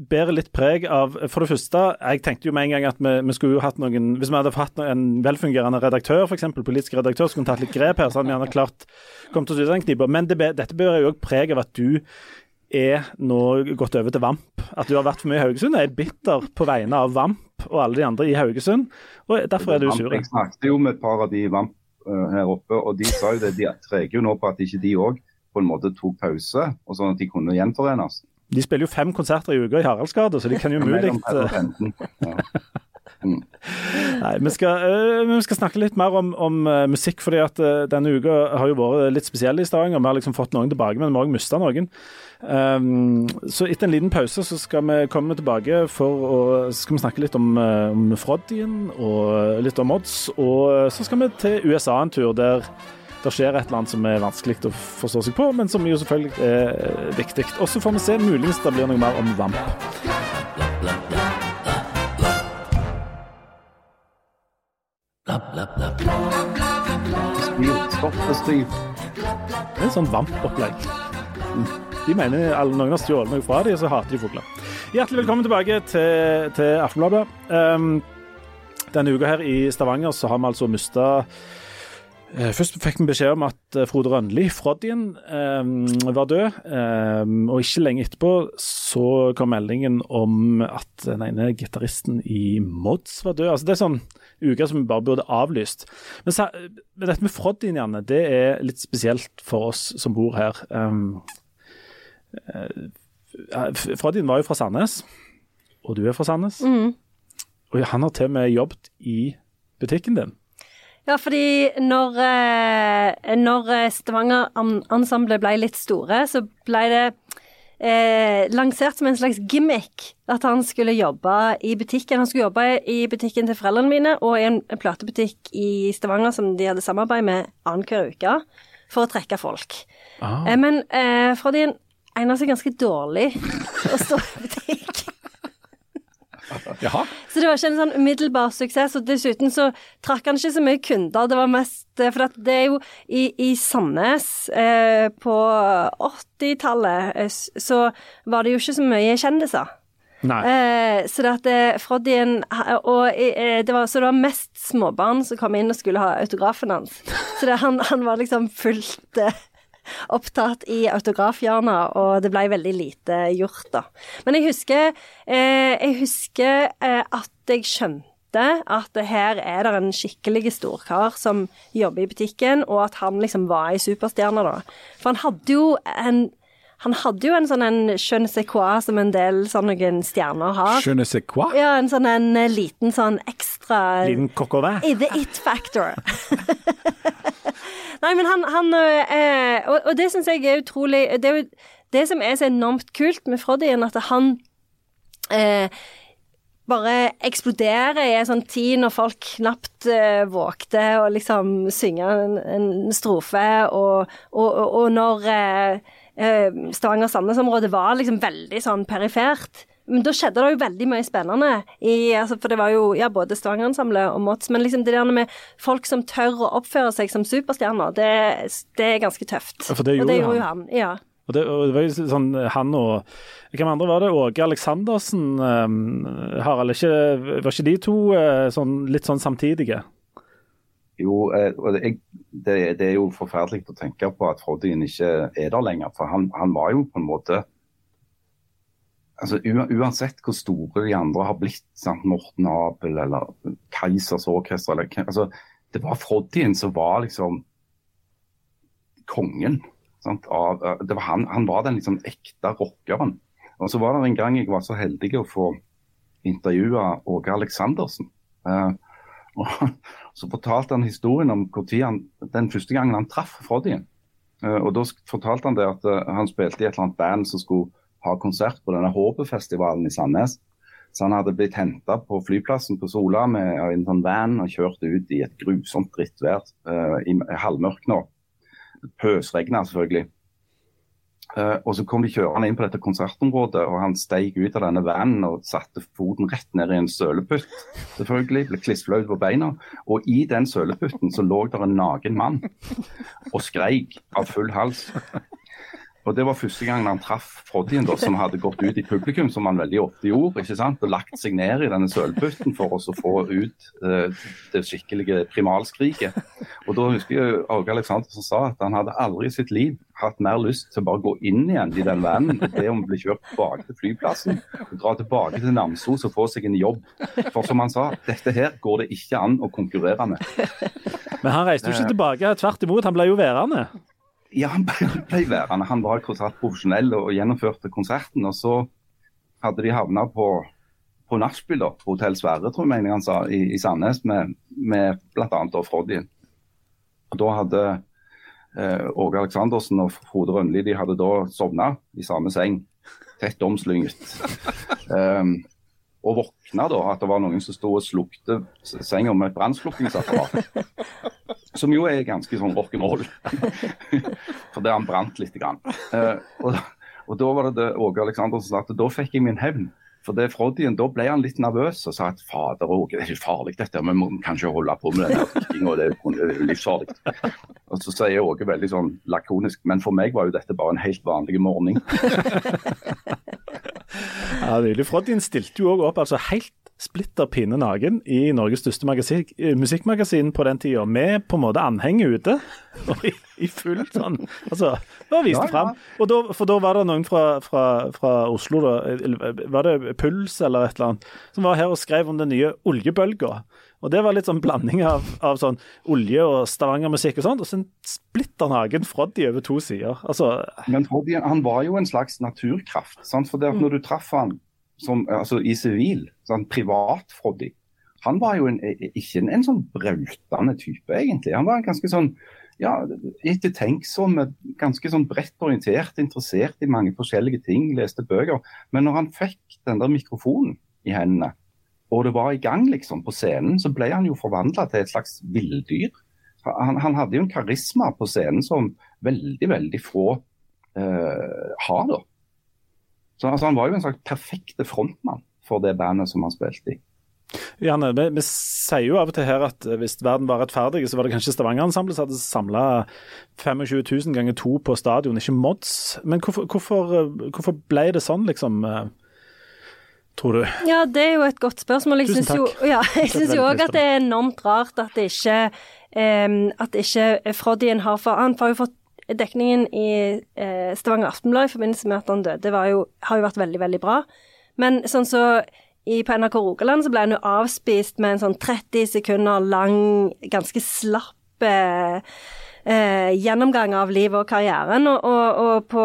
bærer litt preg av For det første, jeg tenkte jo med en gang at vi, vi skulle jo hatt noen Hvis vi hadde hatt en velfungerende redaktør, f.eks. politisk redaktør, skulle kunne vi tatt litt grep her, så hadde vi gjerne klart kommet oss ut av den knipa. Men det, dette bærer jo òg preg av at du er nå gått over til Vamp. At du har vært for mye i Haugesund. Jeg er bitter på vegne av Vamp og alle de andre i Haugesund, og derfor er du sur. Jeg snakket jo med et par av de vamp eh, her oppe, og de sa jo det. De treger jo nå på at ikke de òg på en måte tok pause, og sånn at de kunne gjenforenes. De spiller jo fem konserter i uka i Haraldsgata, så de kan jo <laughs> mulig enden. Ja. <laughs> Nei, vi skal, øh, vi skal snakke litt mer om, om øh, musikk, fordi at denne uka har jo vært litt spesiell i Stavanger. Vi har liksom fått noen tilbake, men vi har òg mista noen. Um, så etter en liten pause så skal vi komme tilbake for å skal vi snakke litt om, om Froddien og litt om odds. Og så skal vi til USA en tur der det skjer et eller annet som er vanskelig å forstå seg på, men som jo selvfølgelig er øh, viktig. Og så får vi se, muligens det blir noe mer om Vamp. Det er en sånn Vamp-opplegg. De mener alle, noen har stjålet noe fra dem, og så hater de fugler. Hjertelig velkommen tilbake til, til Aftenbladet. Um, denne uka her i Stavanger så har vi altså mista Eh, først fikk vi beskjed om at eh, Frode Rønli, Froddien, eh, var død. Eh, og ikke lenge etterpå så kom meldingen om at den ene gitaristen i Mods var død. Altså Det er sånn uker som vi bare burde avlyst. Men, så, men dette med Froddien, Janne, det er litt spesielt for oss som bor her. Froddien var jo fra Sandnes, og du er fra Sandnes. Mm. Og han har til og med jobbet i butikken din. Ja, fordi når, eh, når Stavanger-ensemblet ble litt store, så ble det eh, lansert som en slags gimmick at han skulle jobbe i butikken. Han skulle jobbe i butikken til foreldrene mine og i en, en platebutikk i Stavanger som de hadde samarbeid med annenhver uke for å trekke folk. Ah. Eh, men eh, Frodin egner seg ganske dårlig å stå i butikk. <laughs> Jaha. Så det var ikke en sånn umiddelbar suksess. Og dessuten så trakk han ikke så mye kunder. Det var mest eh, For det er jo i, i Sandnes eh, på 80-tallet eh, så var det jo ikke så mye kjendiser. Eh, så det at eh, Froddien Og eh, det var, så det var mest småbarn som kom inn og skulle ha autografen hans. <laughs> Så det, han, han var liksom fullt opptatt i autografhjørnet, og det ble veldig lite gjort, da. Men jeg husker, eh, jeg husker eh, at jeg skjønte at her er det en skikkelig storkar som jobber i butikken, og at han liksom var ei superstjerne, da. For han hadde jo en han hadde jo en sånn en je ne sais quoi som en del sånne stjerner har. Je ne sais quoi? Ja, en sånn en eh, liten sånn ekstra Liten coq au vin. The It Factor. <laughs> Nei, men han, han eh, og, og det syns jeg er utrolig Det er jo det som er så enormt kult med Froddien, at han eh, bare eksploderer i en sånn tid når folk knapt eh, vågte å liksom synge en, en strofe, og, og, og når eh, eh, Stavanger-Sandnes-området var liksom veldig sånn perifert. Men da skjedde det jo veldig mye spennende. I, altså, for det var jo ja, både Stavanger-ensemblet og Mots. Men liksom det der med folk som tør å oppføre seg som superstjerner, det, det er ganske tøft. Ja, for det og det gjorde jo han. Ja. Og det, og det var jo sånn Han og Hvem andre var det? Åge Aleksandersen? Um, Harald, ikke, var ikke de to uh, sånn, litt sånn samtidige? Jo, eh, og det, det, det er jo forferdelig å tenke på at Froddien ikke er der lenger. For han, han var jo på en måte altså Uansett hvor store de andre har blitt, sant? Morten Abel eller Keisers Orkester eller, altså, Det var Froddien som var liksom kongen. Av, eh, var han, han var den liksom ekte rockeren. Og så var det en gang jeg var så heldig å få intervjue Åge Aleksandersen. Eh, og <laughs> så fortalte han historien om han, den første gangen han traff Froddien. Eh, og Da fortalte han det at eh, han spilte i et eller annet band som skulle ha konsert på denne Håpefestivalen i Sandnes. Så han hadde blitt henta på flyplassen på Sola med en sånn van og kjørt ut i et grusomt drittvær uh, i halvmørk nå. Pøsregna selvfølgelig. Uh, og så kom de kjørende inn på dette konsertområdet, og han steig ut av denne vanen og satte foten rett ned i en søleputt. Selvfølgelig, ble klissflaut på beina. Og i den søleputten så lå der en naken mann og skreik av full hals. Og Det var første gangen han traff Froddien, som hadde gått ut i publikum, som han veldig ofte gjorde, ikke sant? og lagt seg ned i denne sølvputten for å få ut eh, det skikkelige primalskriket. Og Da husker jeg Åge Aleksandersen sa at han hadde aldri i sitt liv hatt mer lyst til å bare gå inn igjen i den vanen og be om å bli kjørt tilbake til flyplassen. og Dra tilbake til Namsos og få seg en jobb. For som han sa, dette her går det ikke an å konkurrere med. Men han reiste jo ikke tilbake. Tvert imot, han ble jo værende. Ja, han ble, værende. Han var profesjonell og gjennomførte konserten. Og så hadde de havna på, på nachspiel på Hotell Sverre, tror jeg mener han sa, i, i Sandnes, med, med bl.a. Froddien. Og da hadde eh, Åge Aleksandersen og Frode Rønli de hadde da sovna i samme seng, tett omslynget. Um, <laughs> og våkna da at det var noen som sto og slukte senga med et brannslukkingsapparat. <laughs> Som jo er ganske sånn rock'n'roll. <laughs> For det han brant litt. Grann. Eh, og, og da var det det Åge Aleksandersen sa at da fikk jeg min hevn. For det Froddien, Da ble han litt nervøs og sa at fader Åge, det er ikke farlig dette, vi må kanskje holde på med denne drikkinga, det er jo livsfarlig. Og så sier Åge veldig sånn lakonisk, men for meg var jo dette bare en helt vanlig morgen. <laughs> Ja, Nydelig. Froddien stilte jo òg opp altså helt splitter pinne naken i Norges største magasin, musikkmagasin på den tida, med på en måte anhenget ute. <laughs> Og i, i full sånn Altså, bare viste Ja, ja. fram. Og da, for da var det noen fra, fra, fra Oslo, da, var det Puls eller et eller annet, som var her og skrev om den nye oljebølga. Og det var litt sånn blanding av, av sånn olje og stavangermusikk og sånt, og så en splitter naken Froddy over to sider. Altså, Men Froddy, han var jo en slags naturkraft. Sant? For det at når du traff han som, altså, i sivil, sånn privat Froddy, han var jo en, ikke en, en sånn brautende type, egentlig. Han var en ganske sånn ja, ettertenksom, ganske sånn bredt orientert, interessert i mange forskjellige ting, leste bøker. Men når han fikk den der mikrofonen i hendene, og det var i gang liksom på scenen, så ble han jo forvandla til et slags villdyr. Han, han hadde jo en karisma på scenen som veldig, veldig få eh, har, da. Så altså, Han var jo en slags perfekte frontmann for det bandet som han spilte i. Janne, vi, vi sier jo av og til her at eh, hvis verden var rettferdig, så var det kanskje Stavanger-ensemblet som hadde samla 25 000 ganger to på stadion, ikke Mods. Men hvorfor, hvorfor, eh, hvorfor ble det sånn, liksom? Tror du? Ja, det er jo et godt spørsmål. Jeg syns jo, <laughs> ja, òg at det er enormt rart at det ikke um, At ikke Froddyen har for Han har jo fått dekningen i eh, Stavanger Aftenblad i forbindelse med at han døde, var jo, har jo vært veldig, veldig bra. Men sånn så i, på NRK Rogaland så ble han jo avspist med en sånn 30 sekunder lang, ganske slapp eh, eh, gjennomgang av livet og karrieren. Og, og, og på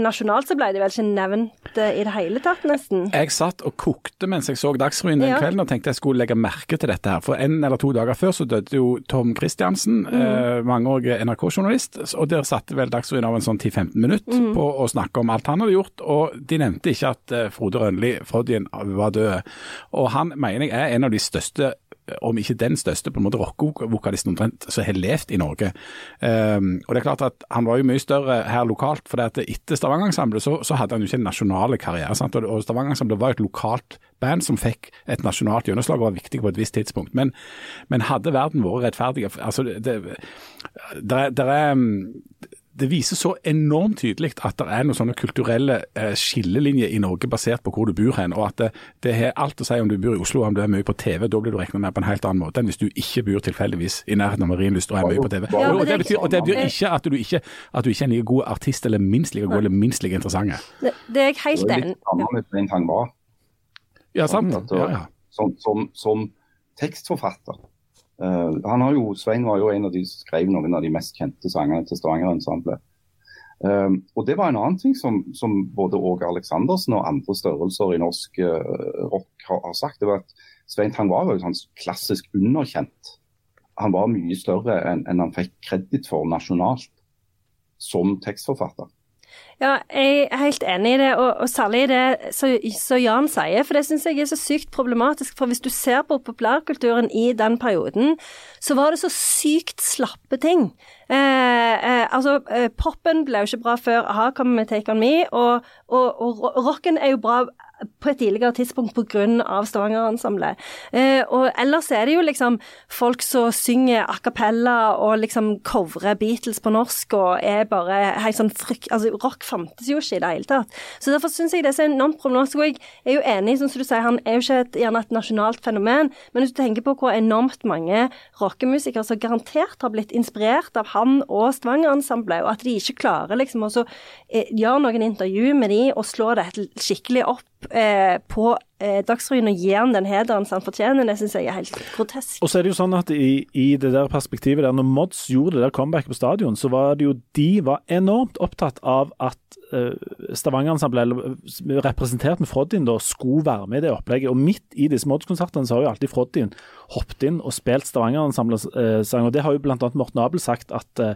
nasjonalt så ble det vel ikke nevnt eh, i det hele tatt, nesten. Jeg satt og kokte mens jeg så Dagsrevyen den Ja. kvelden og tenkte jeg skulle legge merke til dette. her. For en eller to dager før så døde jo Tom Christiansen, eh, mangeårig NRK-journalist. Og der satte vel Dagsrevyen av en sånn 10-15 minutter på å snakke om alt han hadde gjort. Og de nevnte ikke at eh, Frode Rønli, Froddyen, var død. Og han mener jeg er en av de største om ikke den største, på en måte rockevokalisten omtrent, som har levd i Norge. Um, og det er klart at Han var jo mye større her lokalt, for etter Stavanger-ensemblet så, så hadde han jo ikke en nasjonal karriere. Sant? Og, og Stavanger-ensemblet var jo et lokalt band som fikk et nasjonalt gjennomslag og var viktig på et visst tidspunkt. Men, men hadde verden vært rettferdig altså det, det, det, er- det er det viser så enormt tydelig at det er noen sånne kulturelle eh, skillelinjer i Norge basert på hvor du bor hen, og at det, det har alt å si om du bor i Oslo, om du er mye på TV. Da blir du regna med på en helt annen måte enn hvis du ikke bor tilfeldigvis i nærheten av Marienlyst og er mye på TV. Ja, og, det det- betyr, og det betyr ikke at du ikke, at du ikke er en like god artist eller minst like god eller minst like interessant. Det, det er jeg helt enig var. Ja, sant? Sånn, Ja, ja. Som, som, som tekstforfatter. Eh, han har jo, Svein var jo en av de som skrev noen av de mest kjente sangene til Stavanger-ensemblet. Um, og Det var en annen ting som, som både Åge Aleksandersen og andre størrelser i norsk uh, rock har, har sagt. det var at Svein Tang var jo sånn klassisk underkjent. Han var mye større enn en han fikk kreditt for nasjonalt som tekstforfatter. Ja, jeg er helt enig i det, og, og særlig i det som Jan sier, for det syns jeg er så sykt problematisk. For hvis du ser på populærkulturen i den perioden, så var det så sykt slappe ting. Eh, eh, altså, poppen ble jo ikke bra før a-ha kommer med Take On Me, og, og, og rocken er jo bra på et tidligere tidspunkt pga. Stavanger-ensemblet. Eh, og ellers er det jo liksom folk som synger a cappella og liksom covrer Beatles på norsk og er bare helt sånn frykt... Altså, rock fantes jo ikke i det hele tatt. Så derfor syns jeg det er enormt problematisk. Og jeg er jo enig, som du sier, han er jo ikke et, gjerne et nasjonalt fenomen, men hvis du tenker på hvor enormt mange rockemusikere som garantert har blitt inspirert av han og Stavanger-ensemblet, og at de ikke klarer liksom å eh, gjøre noen intervju med de og slå det skikkelig opp på eh, Dagsrevyen og gir han den hederen som han fortjener, det syns jeg er helt grotesk. Og så er det jo sånn at i, i det der perspektivet der, når Mods gjorde det der comebacket på stadion, så var det jo de var enormt opptatt av at uh, Stavanger-ensemblet, eh, representert med Froddin, da, skulle være med i det opplegget. Og midt i disse Mods-konsertene så har jo alltid Froddin hoppet inn og spilt Stavanger-ensemblet-sang. og det har jo annet Morten Abel sagt at uh,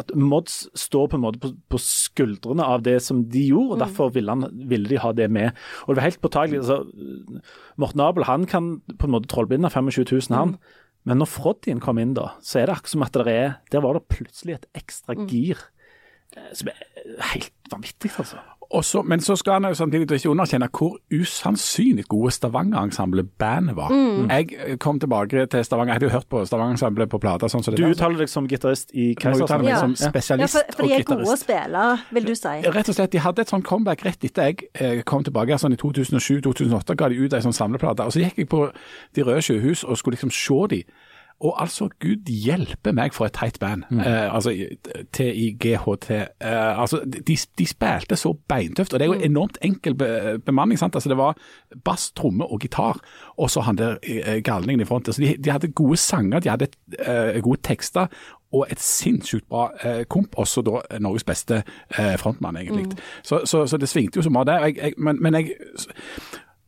at Mods står på en måte på, på skuldrene av det som de gjorde, og derfor ville, han, ville de ha det med. Og det var helt påtagelig. Altså, Morten Abel han kan på en måte trollbinde 25 000, han. Men når Froddien kom inn, da, så er det akkurat som at det er Der var det plutselig et ekstra gir. Mm. Som er helt vanvittig, altså. Og så, men så skal han jo samtidig ikke underkjenne hvor usannsynlig gode Stavanger-ensemblet bandet var. Mm. Jeg kom tilbake til Stavanger, jeg hadde jo hørt på Stavanger-ensemblet på plata. sånn Du uttaler deg som gitarist i Keisersand. Ja. som Ja, for, for de er gode gitarist. spille, vil du si. Rett og slett, De hadde et sånn comeback rett etter jeg eh, kom tilbake. sånn I 2007-2008 ga de ut ei sånn samleplate. og Så gikk jeg på De røde sjøhus og skulle liksom se de. Og altså, gud hjelpe meg for et teit band. Eh, altså TIGHT. Eh, altså, de, de spilte så beintøft. Og det er jo enormt enkel be bemanning. sant? Altså, Det var bass, tromme og gitar, og så han der eh, galningen i front. Altså, de, de hadde gode sanger, de hadde eh, gode tekster. Og et sinnssykt bra eh, komp, også da Norges beste eh, frontmann, egentlig. Så, så, så det svingte jo så mye der. Jeg, jeg, men, men jeg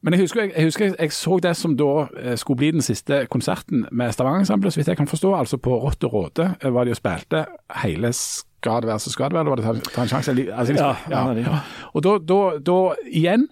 men jeg husker, jeg, jeg husker jeg så det som da eh, skulle bli den siste konserten med Stavanger-ensemblet, så vidt jeg kan forstå. Altså på Rått og Råde eh, var de og spilte hele Skal det være så skal det være, eller var det Ta, ta en sjanse? Altså, Ja, ja, ja. Og da, da, da igjen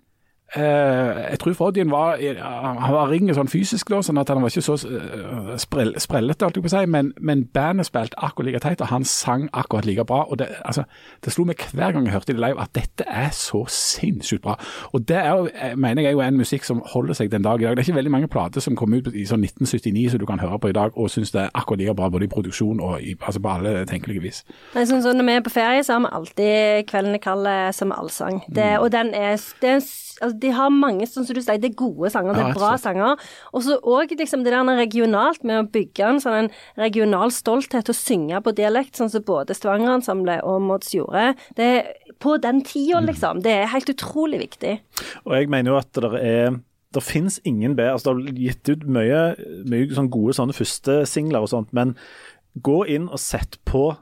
jeg tror Frodjen var han var ringen sånn fysisk da, sånn at han var ikke så uh, sprell, sprellete, holdt jeg på å si, men, men bandet spilte akkurat like teit, og han sang akkurat like bra. og Det, altså, det slo meg hver gang jeg hørte det live at dette er så sinnssykt bra. Og det er jeg mener jeg er jo en musikk som holder seg den dag i dag. Det er ikke veldig mange plater som kom ut i sånn 1979 som du kan høre på i dag og synes det er akkurat like bra både i produksjon og i, altså på alle tenkelige vis. Sånn, så når vi er på ferie, så har vi alltid 'Kvelden er kald' som allsang. Det, Mm. Og den er, det er altså, De har mange, sånn som du sier, det er gode sanger, det er bra sanger. Og så òg liksom, det der regionalt med å bygge en sånn en regional stolthet og synge på dialekt, sånn som både Stavanger-ensemblet og Mods gjorde. Det er, på den tida, Mm. liksom. Det er helt utrolig viktig. Og jeg mener jo at det er det finnes ingen bedre altså Det har gitt ut mye, mye sånn gode sånne førstesingler og sånt, men gå inn og sett på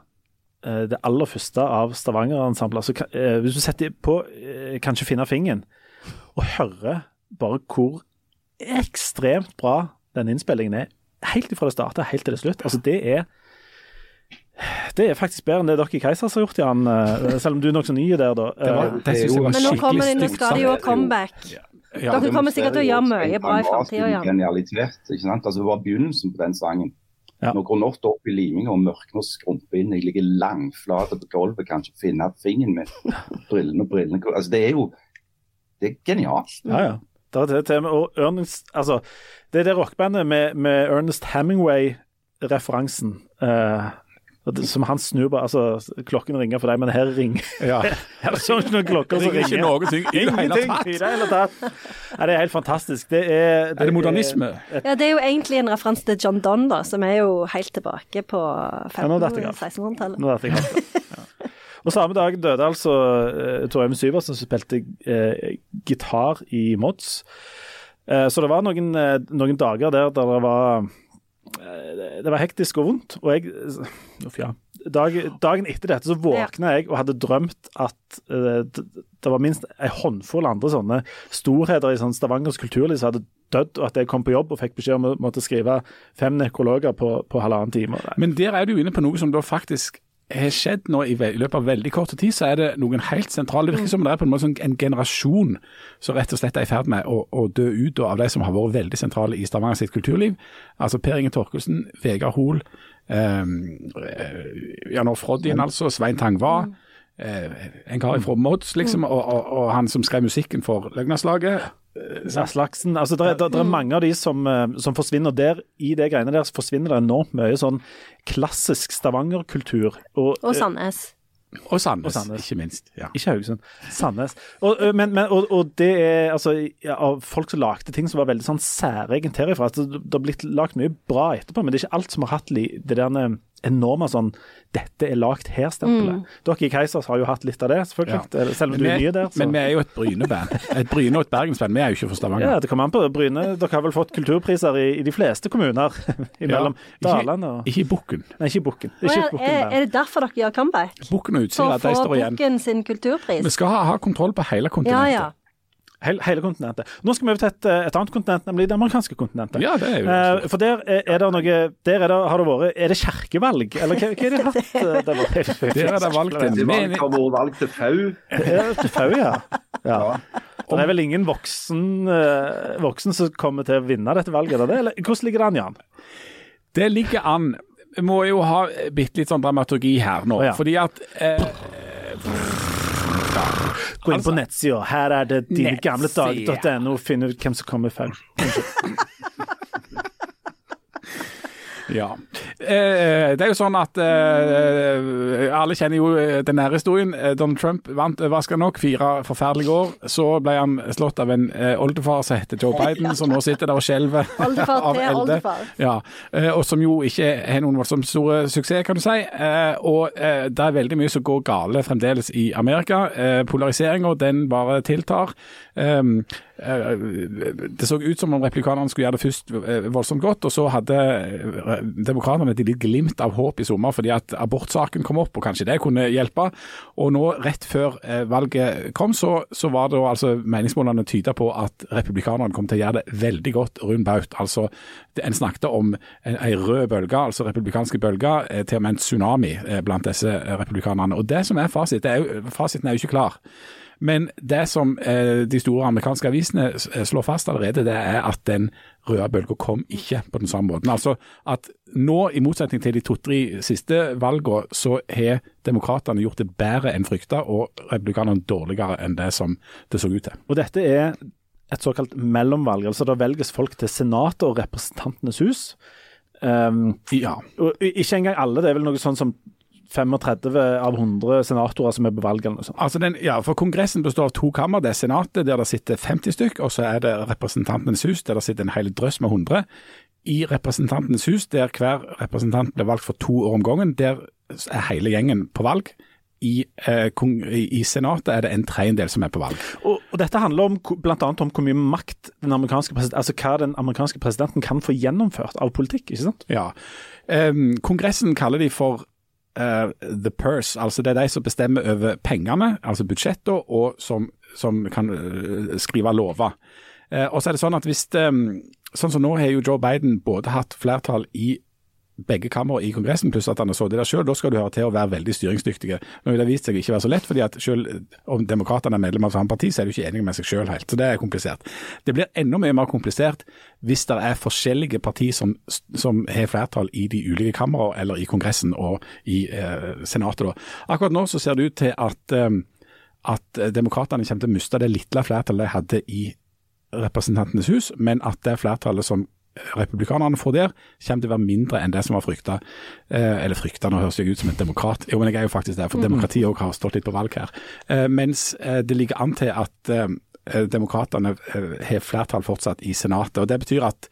eh, det aller første av Stavanger-ensemblet. Altså, eh, hvis du setter på eh, Kanskje finne fingeren, og hører bare hvor ekstremt bra den innspillingen er, helt fra det starter helt til det slutt. Altså, det er det er faktisk bedre enn det dere i Keisers har gjort, Jan. eh, Selv om du er nokså ny der, da. Det, var, Eh, det synes jeg var Men nå, kommer det skikkelig nå skal de jo stygt. comeback. Ja, Dere kommer sikkert til å gjøre mye bra i framtida, Jan. Genialitet, ikke sant? Altså, det var begynnelsen på den sangen. Ja. Nå går natta opp i liminga og mørkner og skrumper inn. Jeg ligger langflat på gulvet, kan ikke finne fingeren min. Brillene og brillene Altså, det er jo Det er genialt. Ja, ja. Det er det og Ernest, altså, det er det rockebandet med, med Ernest Hemingway-referansen. eh, som han snur på altså, Klokken ringer for deg, men her ringer Ja. <laughs> Her er sånn ikke noen klokker som ringer ikke noen ting i det hele Ingenting tatt. i det hele tatt. Ja, det er helt fantastisk. Det er, Er det modernisme? Ja, Det er jo egentlig en referanse til John Donne, da, som er jo helt tilbake på Ja, nå datt jeg av. <laughs> 1500-1600-tallet. Nå vet jeg helt. Ja. Og Samme dag døde altså uh, Tor Eivind Syversen, som spilte uh, gitar i Mods. Uh, så det var noen, uh, noen dager der der det var eh, Det var hektisk og vondt. Og jeg Uff, ja. Dag, dagen etter dette så våkna jeg og hadde drømt at eh, det, det var minst en håndfull andre sånne storheter i sånn Stavangers kulturliv som hadde dødd, og at jeg kom på jobb og fikk beskjed om å måtte skrive fem nekrologer på, på halvannen time. Men der er du inne på noe som da faktisk har skjedd nå i, i løpet av veldig kort tid, så er det noen helt sentrale Det virker som det er på en måte sånn en generasjon som rett og slett er i ferd med å, å dø ut av de som har vært veldig sentrale i Stavanger sitt kulturliv. Altså Per Inge Torkelsen, Vegard Hoel, eh, Jan Orf Froddien altså, Svein Tangva. Eh, en kar fra Mods, liksom, og, og, og han som skrev musikken for Løgnaslaget. Aslaksen. Altså, det, er, det, det mange av de som, eh, som forsvinner der. I det greiene der forsvinner det enormt mye sånn klassisk Stavanger-kultur. Og, Og Sandnes. Og Sandnes, Og Sandnes. ikke minst. ja. Ikke Haugesund, Sandnes. Og, men, men, og, og det er altså ja, av folk som lagde ting som var veldig sånn særegent herifra. Altså, det har blitt lagd mye bra etterpå, men det er ikke alt som har hatt det der enorme sånn 'dette er lagd her'-stempelet. Dere i Keisers har jo hatt litt av det, selvfølgelig. Ja. Selv om du er nye der. Så. Men vi er jo et Bryneband. Et Bryne og et Bergensband. Vi er jo ikke fra Stavanger. ja, det kommer an på. Bryne, dere har vel fått kulturpriser i, i de fleste kommuner. <laughs> Imellom Ja, Dalane og Ikke i Bukken. Nei, ikke Bukken. Ja, ikke Bukken er, er det derfor dere gjør comeback? Bukken og Utsira, de står igjen. For å få Bukken sin kulturpris? Vi skal ha, ha kontroll på hele Ja, kontinentet. ja. Hele, hele kontinentet. Nå skal vi over til et, eh, et annet kontinent, nemlig det amerikanske kontinentet. Ja, det er jo Eh, for der er, er det noe Der er det, har det vært Er det kirkevalg, eller hva, hva er det hatt? eh, Der, var- <laughs> Der er det valgt en Det var, mening. har vært valg til FAU. Ja, til FAU, ja. ja. Det er vel ingen voksen, eh, voksen som kommer til å vinne dette valget, er det? Eller hvordan ligger det an, Jan? Det ligger an. Vi må jo ha bitte litt sånn dramaturgi her nå. Ja. Fordi at eh, ja. Gå inn på Altså- nettsida. Her er det dine gamle dager.no. Finn ut hvem som kommer feil. <laughs> Ja. Eh, det er jo sånn at eh, alle kjenner jo eh, den nære historien. Eh, Donald Trump vant overraskende nok fire forferdelige år. Så ble han slått av en eh, oldefar som heter Joe <laughs> Biden, som nå sitter der og skjelver <laughs> av elde. Ja, eh, og som jo ikke har noen voldsomt store suksess, kan du si. Eh, Og eh, det er veldig mye som går gale fremdeles i Amerika. Eh, Polariseringa, den bare tiltar. Um, eh, Det så ut som om replikanerne skulle gjøre det først eh, voldsomt godt, og så hadde demokraterne demokratene et lite glimt av håp i sommer fordi at abortsaken kom opp, og kanskje det kunne hjelpe. Og nå, rett før eh, valget kom, så, så var det altså meningsmålene tyda på at republikanerne kom til å gjøre det veldig godt rundt baut. Altså, en snakket om en rød bølge, altså republikanske bølger, eh, til og med en tsunami eh, blant disse eh, republikanerne. Og det som er fasit, er fasiten er jo ikke klar. Men det som eh, de store amerikanske avisene eh, slår fast allerede, det er at den røde bølga kom ikke på den samme måten. Altså at nå, i motsetning til de to-tre siste valgene, så har demokratene gjort det bedre enn frykta, og republikanerne dårligere enn det som det så ut til. Og dette er et såkalt mellomvalg. Altså Da velges folk til Senatet og Representantenes hus. Um, Ja. og ikke engang alle. Det er vel noe sånn som 35 av 100 senatorer som er på valg eller noe sånt. Altså den, ja, for Kongressen består av to kammer. Det er Senatet, der det sitter 50 stykk, og så er det Representantenes hus, der det sitter en hel drøss med 100. I Representantenes hus, der hver representant blir valgt for to år om gangen, der er hele gjengen på valg. I, eh, i, Senatet er det en tredjedel som er på valg. Og, og Dette handler om, bl.a. om hvor mye makt den amerikanske altså hva den amerikanske presidenten kan få gjennomført av politikk. ikke sant? Ja. Eh, kongressen kaller de for eh, the purse, altså det er de som bestemmer over pengene, altså budsjettet, og som, som kan uh, skrive lover. Uh, og så er det sånn at hvis um, Sånn som nå har jo Joe Biden både hatt flertall i begge kammer i Kongressen, pluss at han har sittet der selv, da skal du høre til å være veldig styringsdyktige. Nå vil det vist seg ikke være så lett, fordi at selv om demokratene er medlem av samme parti, så er de ikke enige med seg selv helt. Så det er komplisert. Det blir enda mye mer komplisert hvis det er forskjellige partier som, som har flertall i de ulike kamrene, eller i Kongressen og i eh, Senatet. Da. Akkurat nå så ser det ut til at, eh, at demokratene kommer til å miste det lille flertallet de hadde i Representantenes hus, men at det flertallet som republikanerne får der, kommer til å være mindre enn det som var frykta. Eh, eller frykta, nå høres jeg ut som en demokrat. Jo, men jeg er jo faktisk der, for demokratiet òg har stått litt på valg her. Eh, mens eh, det ligger an til at eh, demokratene eh, har flertall fortsatt i Senatet. og Det betyr at,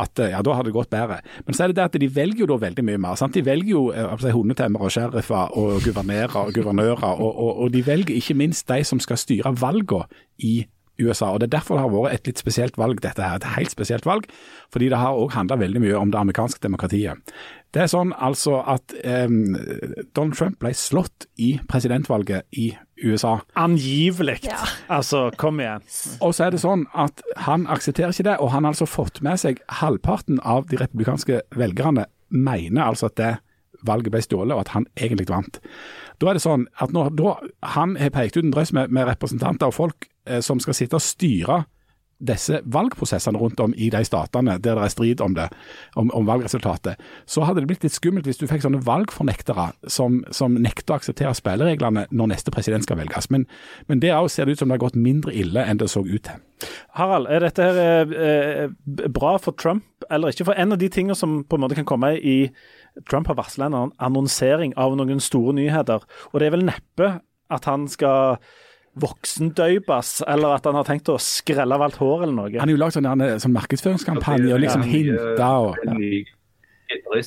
at eh, ja, da har det gått bedre. Men så er det det at de velger jo da veldig mye mer. Sant? De velger jo eh, altså, hundetemmere og sheriffer og guvernører og guvernører, og, og, og de velger ikke minst de som skal styre valgene i USA. og Det er derfor det har vært et litt spesielt valg, dette her. Et helt spesielt valg, fordi det har òg handla veldig mye om det amerikanske demokratiet. Det er sånn altså at eh, Donald Trump ble slått i presidentvalget i USA. Angivelig. Ja. Altså, kom igjen. Og så er det sånn at han aksepterer ikke det, og han har altså fått med seg halvparten av de republikanske velgerne mener altså at det valget ble stjålet, og at han egentlig vant. Da er det sånn at når da, han har pekt ut en drøss med, med representanter og folk som skal sitte og styre disse valgprosessene rundt om i de statene der det er strid om det, om, om valgresultatet, så hadde det blitt litt skummelt hvis du fikk sånne valgfornektere som, som nekter å akseptere spillereglene når neste president skal velges. Men, men det òg ser det ut som det har gått mindre ille enn det så ut til. Harald, er dette her eh, eh, bra for Trump eller ikke? For en av de tingene som på en måte kan komme i Trump har varsla en annonsering av noen store nyheter, og det er vel neppe at han skal voksendøypes, eller at han har tenkt å skrelle av alt hår eller noe. Han har jo lagd sånn, der- sånn markedsføringskampanje og liksom hinta og ja.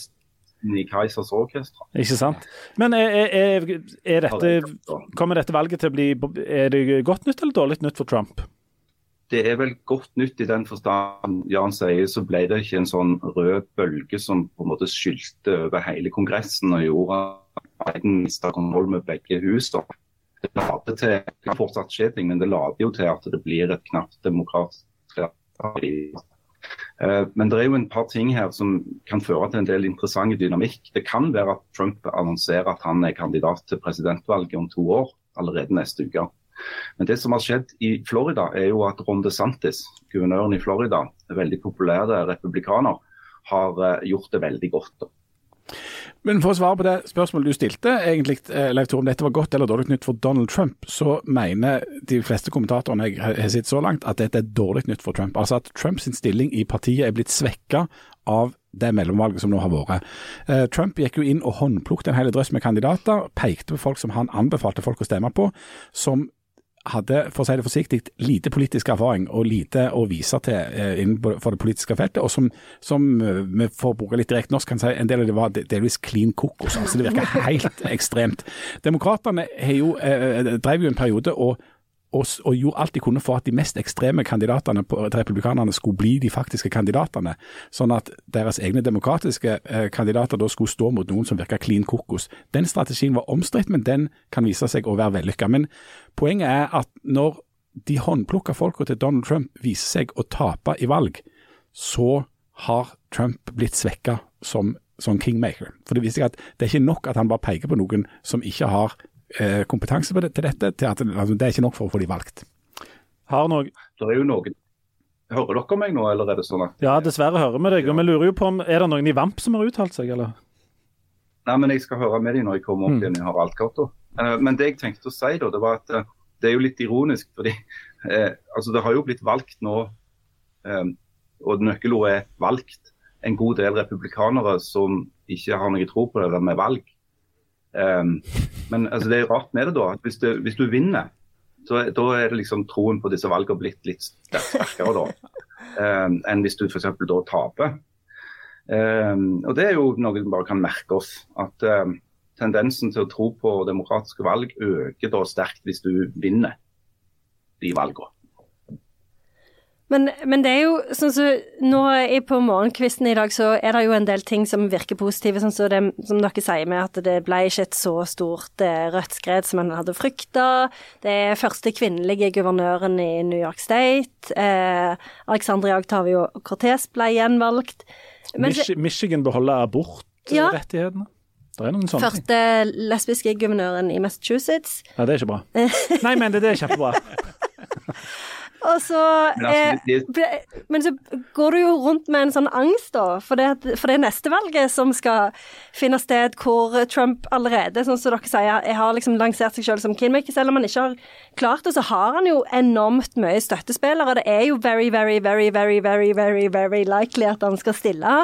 I Kaisers Orkester. Ikke sant? Men er, er, er, dette, kommer dette valget til å bli Er det godt nytt eller dårlig nytt for Trump? Det er vel godt nytt i den forstand Jan sier, så ble det ikke en sånn rød bølge som på en måte skylte over hele Kongressen og gjorde at Biden mistet kontroll med begge hus. Det later til, det kan fortsatt skje ting, men det later jo til at det blir et knapt demokratisk. Eh, Men det er jo en par ting her som kan føre til en del interessante dynamikk. Det kan være at Trump annonserer at han er kandidat til presidentvalget om to år, allerede neste uke. Men det som har skjedd i Florida, er jo at Ron DeSantis, guvernøren i Florida, veldig populær republikaner, har eh, gjort det veldig godt. Men for å svare på det spørsmålet du stilte, egentlig, eh, Leif Tore, om dette var godt eller dårlig nytt for Donald Trump, så mener de fleste kommentatorene jeg har sett så langt at dette er dårlig nytt for Trump. Altså at Trumps stilling i partiet er blitt svekka av det mellomvalget som nå har vært. Eh, Trump gikk jo inn og håndplukket en hel drøss med kandidater, pekte på folk som han anbefalte folk å stemme på, som hadde for å si det forsiktig, lite politisk erfaring og lite å vise til eh, innenfor det politiske feltet, og som, som eh, vi får bruke litt direkte norsk kan si, en del av det var delvis clean kokos. altså Det virker <laughs> helt ekstremt. Demokratene jo, eh, drev jo en periode og og, og, gjorde alt de kunne for at de mest ekstreme kandidatene på, til republikanerne skulle bli de faktiske kandidatene. Sånn at deres egne demokratiske eh, kandidater da skulle stå mot noen som virka klin kokos. Den strategien var omstridt, men den kan vise seg å være vellykka. Men poenget er at når de håndplukka folka til Donald Trump viser seg å tape i valg, så har Trump blitt svekka som, som kingmaker. For det viser seg at det er ikke nok at han bare peker på noen som ikke har Eh, kompetanse til dette, til at altså, det er ikke nok for å få de valgt. Har noe... Det er jo noen Hører dere meg nå, eller er det sånn at Ja, dessverre hører vi deg. og vi lurer jo på om Er det noen i VAMP som har uttalt seg, eller? Nei, men jeg skal høre med dem når jeg kommer opp mm. igjen i Haraldgata. Eh, men det jeg tenkte å si, da, det var at eh, det er jo litt ironisk. fordi eh, altså Det har jo blitt valgt nå, eh, og nøkkelordet er valgt, en god del republikanere som ikke har noe tro på det med valg. Um, men altså, det er rart med det, da. Hvis, det, hvis du vinner, så da er det liksom troen på disse valgene blitt litt sterkere da, um, enn hvis du f.eks. da taper. Um, og Det er jo noe vi bare kan merke oss. at Tendensen til å tro på demokratiske valg øker da sterkt hvis du vinner de valgene. Men, men, det er jo sånn så nå i, på morgenkvisten i dag så er det jo en del ting som virker positive, sånn så som dere sier med at det ble ikke et så stort eh, rødt skred som en hadde frykta. Det er første kvinnelige guvernøren i New York State. Eh, Alexandria Octavio Cortez ble gjenvalgt. Mich Michigan beholder abortrettighetene? Ja. Første lesbiske guvernøren i Massachusetts. Ja, det er ikke bra. <laughs> Nei, men det, det er kjempebra. <laughs> Og så, eh, men så går du jo rundt med en sånn angst, da, for det, for det neste valget som skal finne sted, hvor Trump allerede, sånn som dere sier, jeg har liksom lansert seg selv som kingmaker, selv om han ikke har klart det, så har han jo enormt mye støttespillere. Det er jo very, very, very, very, very, very, very likely at han skal stille.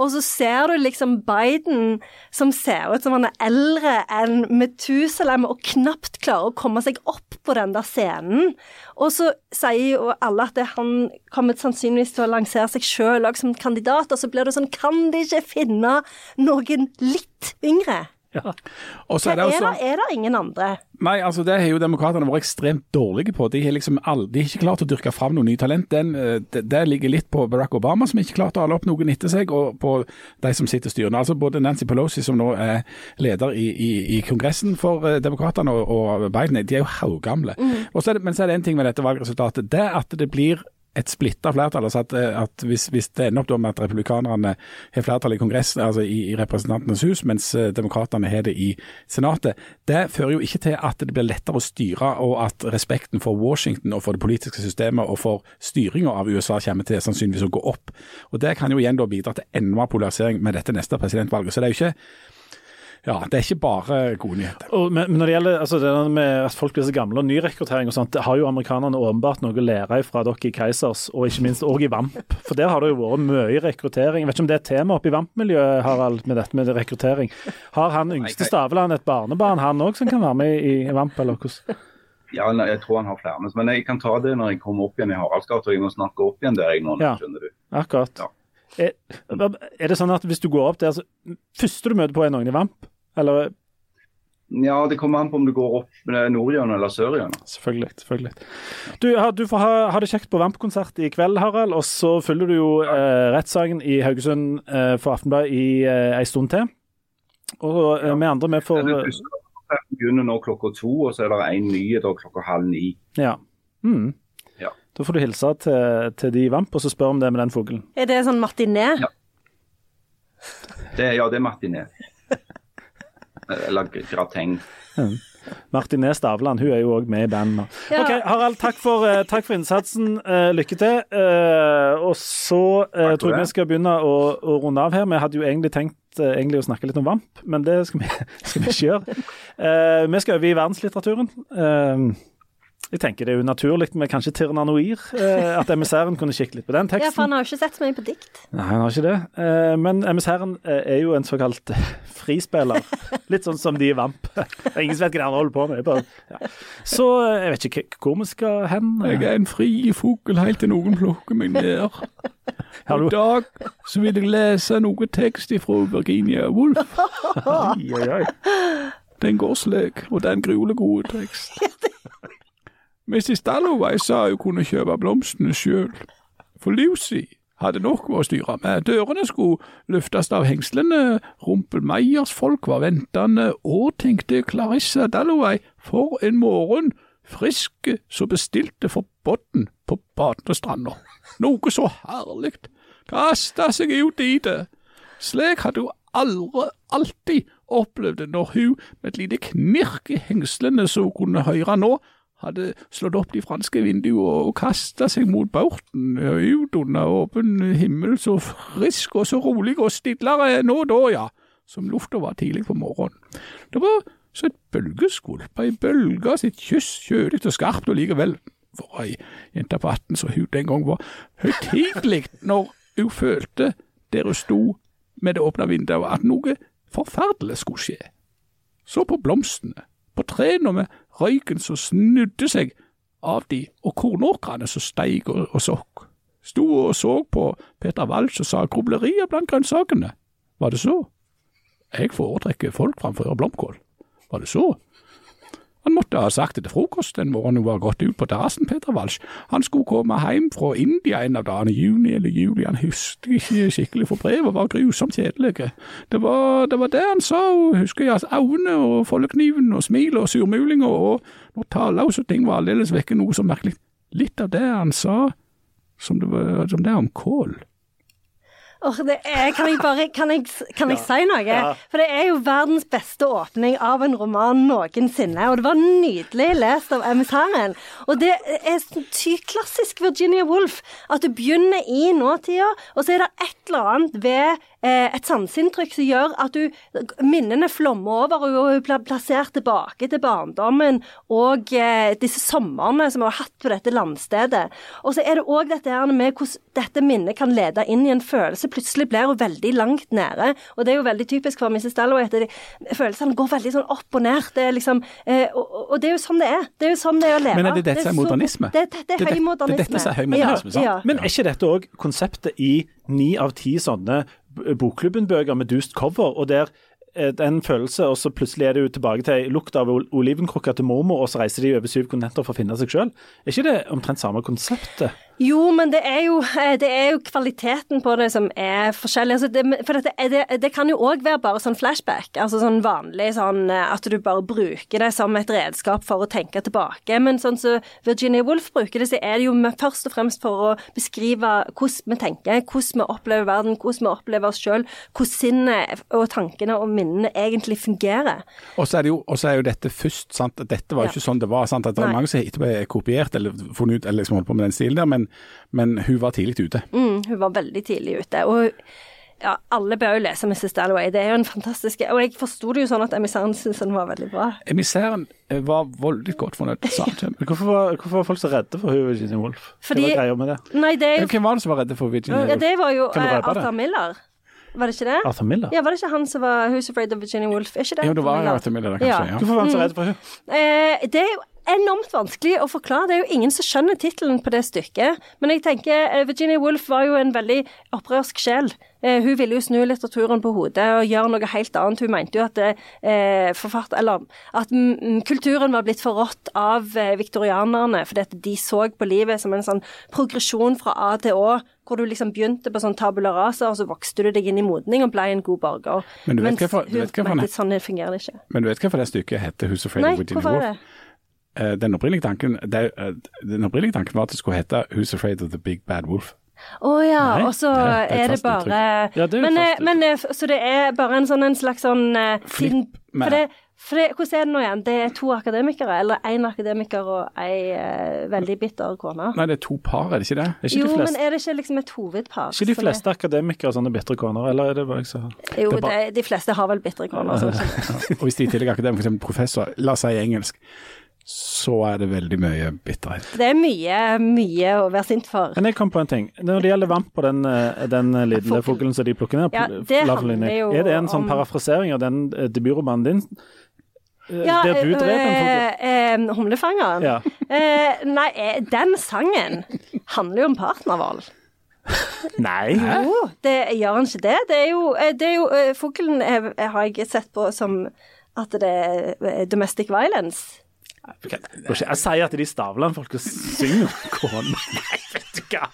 Og så ser du liksom Biden som ser ut som han er eldre enn Methuselam, og knapt klarer å komme seg opp på den der scenen. Og så sier jo alle at han kommer sannsynligvis til å lansere seg sjøl som kandidat, og så blir det sånn Kan de ikke finne noen litt yngre? Ja. Og så er, det også, er, det, er det ingen andre? Nei, altså det har jo demokratene vært ekstremt dårlige på. De har liksom aldri, de har ikke klart å dyrke fram noe ny talent. Den, eh, det, det, ligger litt på Barack Obama, som ikke klarte å holde opp noen etter seg, og på de som sitter styrende. Altså Både Nancy Pelosi, som nå er leder i, i, i Kongressen for uh, demokratene, og, og, Biden, de er jo haugamle. Mm. Men så er det en ting med dette valgresultatet. Det at det blir et splitta flertall. altså at, eh, at hvis, hvis, det ender opp med at republikanerne har flertall i Kongressen, altså i, i Representantenes hus, mens eh, demokratene har det i Senatet, det fører jo ikke til at det blir lettere å styre, og at respekten for Washington og for det politiske systemet og for styringa av USA kommer til sannsynligvis å gå opp. Og Det kan jo igjen da bidra til enda mer polarisering med dette neste presidentvalget. Så det er jo ikke ja, det er ikke bare gode nyheter. Og, men, men, når det gjelder altså, det med at folk blir så gamle og nyrekruttering og sånt, det har jo amerikanerne åpenbart noe å lære fra dere i Keisers, og ikke minst òg i VAMP. For der har det jo vært mye rekruttering. Jeg vet ikke om det er et tema oppe i VAMP-miljøet, Harald, med dette med rekruttering. Har han yngste Staveland et barnebarn, han òg, som kan være med i, i VAMP, eller hvordan? Ja, jeg tror han har flere. Men jeg kan ta det når jeg kommer opp igjen i Haraldsgata. Jeg må snakke opp igjen der jeg nå, ja, skjønner du. Akkurat. Ja. Er, er, det sånn at hvis du går opp der, så første du møter på er noen i VAMP? Eller ja, det kommer an på om du går opp nordhjørnet eller sørhjørnet. Selvfølgelig. selvfølgelig. Du, du får ha, ha, det kjekt på Vamp-konsert i kveld, Harald. Og så følger du jo eh, rettssaken i Haugesund eh, for Aftenbladet i eh, en stund til. Og eh, vi andre vi får Det begynner nå klokka to, og så er det en ny da klokka halv ni. Ja. Mm. ja. Da får du hilse til, til de i Vamp, og så spør om det med den fuglen. Er det sånn matiné? Ja. Det, ja, det er matiné. <laughs> Eller grateng. Mm. <laughs> Martine Stavland, hun er jo òg med i bandet. Ja. OK, Harald, takk for, uh, takk for innsatsen. Uh, lykke til. Uh, og så tror jeg vi skal begynne å, å, runde av her. Vi hadde jo egentlig tenkt eh, egentlig å snakke litt om Vamp, men det skal vi, <laughs> skal vi ikke gjøre. Eh, vi skal over i verdenslitteraturen. Jeg tenker det er jo naturlig med kanskje Tirna Noir, eh, at emissæren kunne kikke litt på den teksten. Ja, for han har jo ikke sett så mye på dikt. Nei, han har ikke det. Eh, men emissæren eh, er jo en såkalt eh, frispiller. Litt sånn som de i Vamp. Er <laughs> ingen som vet hva han holder på med. Bare, ja. Så eh, jeg vet ikke hvor vi skal hen. Jeg er en fri fugl helt til noen plukker meg ned. <laughs> I dag så vil jeg lese noe tekst fra Virginia Woolf. <laughs> Oi, oi, oi. Den går slik, og det er en gruelig god tekst. Mrs. Dalloway sa hun kunne kjøpe blomstene sjøl, for Lucy hadde nok å styre med. Dørene skulle løftes av hengslene, Rumpelmeyers folk var ventende, og tenkte Clarissa Dalloway, for en morgen, friske så bestilte for botten på badestranda. Noe så herlig, kasta seg ut i det. Slik hadde hun aldri, alltid opplevd det når hun med et lite knirk i hengslene som hun kunne høre nå, hadde slått opp de franske vinduene og kasta seg mot båten ut under åpen himmel, så frisk og så rolig og stillere nå da, ja, som lufta var tidlig på morgenen. Det var så et bølgeskvulp, ei bølge, sitt kyss, kjølig og skarpt og likevel, for ei jente på 18 så hun den gang var høytidelig når hun følte der hun sto med det åpne vinduet, at noe forferdelig skulle skje. Så på blomstene, på trærne med røyken som snudde seg av de, og kornåkrene som steig og, og sokk. Sto og så på Peter Walsch og sa grublerier blant grønnsakene. Var det så? Jeg foretrekker folk framfor blomkål. Var det så? Måtte ha sagt det til frokost den morgenen hun var gått ut på terrassen, Peter Walsch. Han skulle komme hjem fra India en av dagene, juni eller juli, han husker ikke skikkelig, for brevet var grusomt kjedelig. Det var, det var det han sa, husker jeg, Aune og foldekniven og smilet og surmulinger, og når talløse ting var aldeles vekke noe så merkelig. Litt av det han sa, som det, var, som det om kål. Det er, kan jeg bare Kan jeg, kan jeg si noe? Ja. For det er jo verdens beste åpning av en roman noensinne. Og det var nydelig lest av emissæren. Og det er tyk klassisk Virginia Woolf. At du begynner i nåtida, og så er det et eller annet ved et sanseinntrykk som gjør at du minnene flommer over, og hun blir plassert tilbake til barndommen og eh, disse somrene som hun har hatt på dette landstedet. Og så er det òg dette her med hvordan dette minnet kan lede inn i en følelse. Plutselig blir hun veldig langt nede, og det er jo veldig typisk for Mrs. Dalloway. at Følelsene går veldig sånn opp og ned. Det er liksom, eh, og, og- det er jo sånn det er. Det er jo sånn det er å leve. Men er det dette som er modernisme? Det, det, det Det er det- høymodernisme. det er dette som er høymodernisme, sant? Ja, ja. Men er ikke dette òg konseptet i ni av ti sånne Bokklubben-bøker med dust cover, og der eh, en følelse, og så plutselig er det jo tilbake til lukt av olivenkrukka til mormor, og så reiser de over syv kontinenter for å finne seg sjøl. Er ikke det omtrent samme konseptet? Jo, men det er jo, eh, det er jo kvaliteten på det som er forskjellig. Altså det, for dette, det, det kan jo òg være bare sånn flashback. Altså sånn vanlig sånn eh, at du bare bruker det som et redskap for å tenke tilbake. Men sånn som Virginia Woolf bruker det, så er det jo først og fremst for å beskrive hvordan vi tenker, hvordan vi opplever verden, hvordan vi opplever oss sjøl, hvordan sinnet og tankene og minnene egentlig fungerer. Og så er, det jo, og så er jo dette først, sant? dette var jo Ja. ikke sånn det var. sant? At det er mange som etterpå er kopiert eller funnet ut eller liksom holdt på med den stilen der, men, men hun var tidlig ute. Mm, hun var veldig tidlig ute. Og ja, alle bør jo lese Mrs. Dalloway. Det er jo en fantastisk Og jeg forsto det jo sånn at emissæren syntes den var veldig bra. Emissæren eh, var voldelig godt fornøyd, sa han. Men Hvorfor var, hvorfor var folk så redde for hun Virginia Woolf? Fordi- Hva var greia med det? Nei, det er jo Hvem var det som var redde for Virginia Ja, Woolf? det var jo uh, eh, det? Arthur Miller. Var det ikke det? Arthur Miller? Ja, var det ikke han som var Who's Afraid of Virginia Woolf? Er ikke det Jo, det var Miller? Arthur Miller, kanskje. Ja. ja. Hvorfor var han så redd for henne? Eh, det er jo enormt vanskelig å forklare. Det er jo ingen som skjønner tittelen på det stykket. Men jeg tenker eh, Virginia Woolf var jo en veldig opprørsk sjel. Eh, hun ville jo snu litteraturen på hodet og gjøre noe helt annet. Hun mente jo at, eh, forfatter, eller, at kulturen var blitt forrådt av eh, viktorianerne, fordi at de så på livet som en sånn progresjon fra A til Å. Hvor du liksom begynte på sånn tabula rasa, og så vokste du deg inn i modning og ble en god borger. Men du vet hvorfor- du vet hun hvorfor- sånn fungerer det ikke. Men du vet hvorfor det stykket heter Who's Afraid of Virginia Woolf? Eh, Den opprinnelige tanken, eh, den opprinnelige tanken var at det skulle hete Who's Afraid of the Big Bad Wolf. Å ja, Nei, og så det er er det bare Ja, det er men, eh, men Så det er bare en sånn en slags sånn Flipp med- For det, For det, hvordan er det nå igjen? Det er to akademikere, eller én akademiker og ei uh, veldig bitter kone? Nei, det er to par, er det ikke det? det ikke Jo, de men er det ikke liksom et hovedpar? ikke de fleste akademikere sånne bitre koner, eller er det bare jeg som Jo, det bare- det, de fleste har vel bitre koner. sånn. <laughs> Og hvis de i tillegg er akademiker, eksempel professor, la oss si engelsk, så er det veldig mye bitterhet. Det er mye, mye å være sint for. Men jeg kom på en ting. Når det gjelder vamp på den, eh, den lille Fuglen. som de plukker ned, Ja, det handler jo er det en sånn om- parafrasering av den eh, debutromanen din? Eh, Ja, der du drev den fuglen? fugl? eh, eh, Humlefangeren? Ja. Eh, nei, den sangen handler jo om partnervold. Nei. Jo, det gjør han ikke det. Det er jo, det er jo Fuglen har jeg sett på som at det er domestic violence. Går Jeg sier at de stavlene folk synger <laughs> om kone. Nei, vet du hva.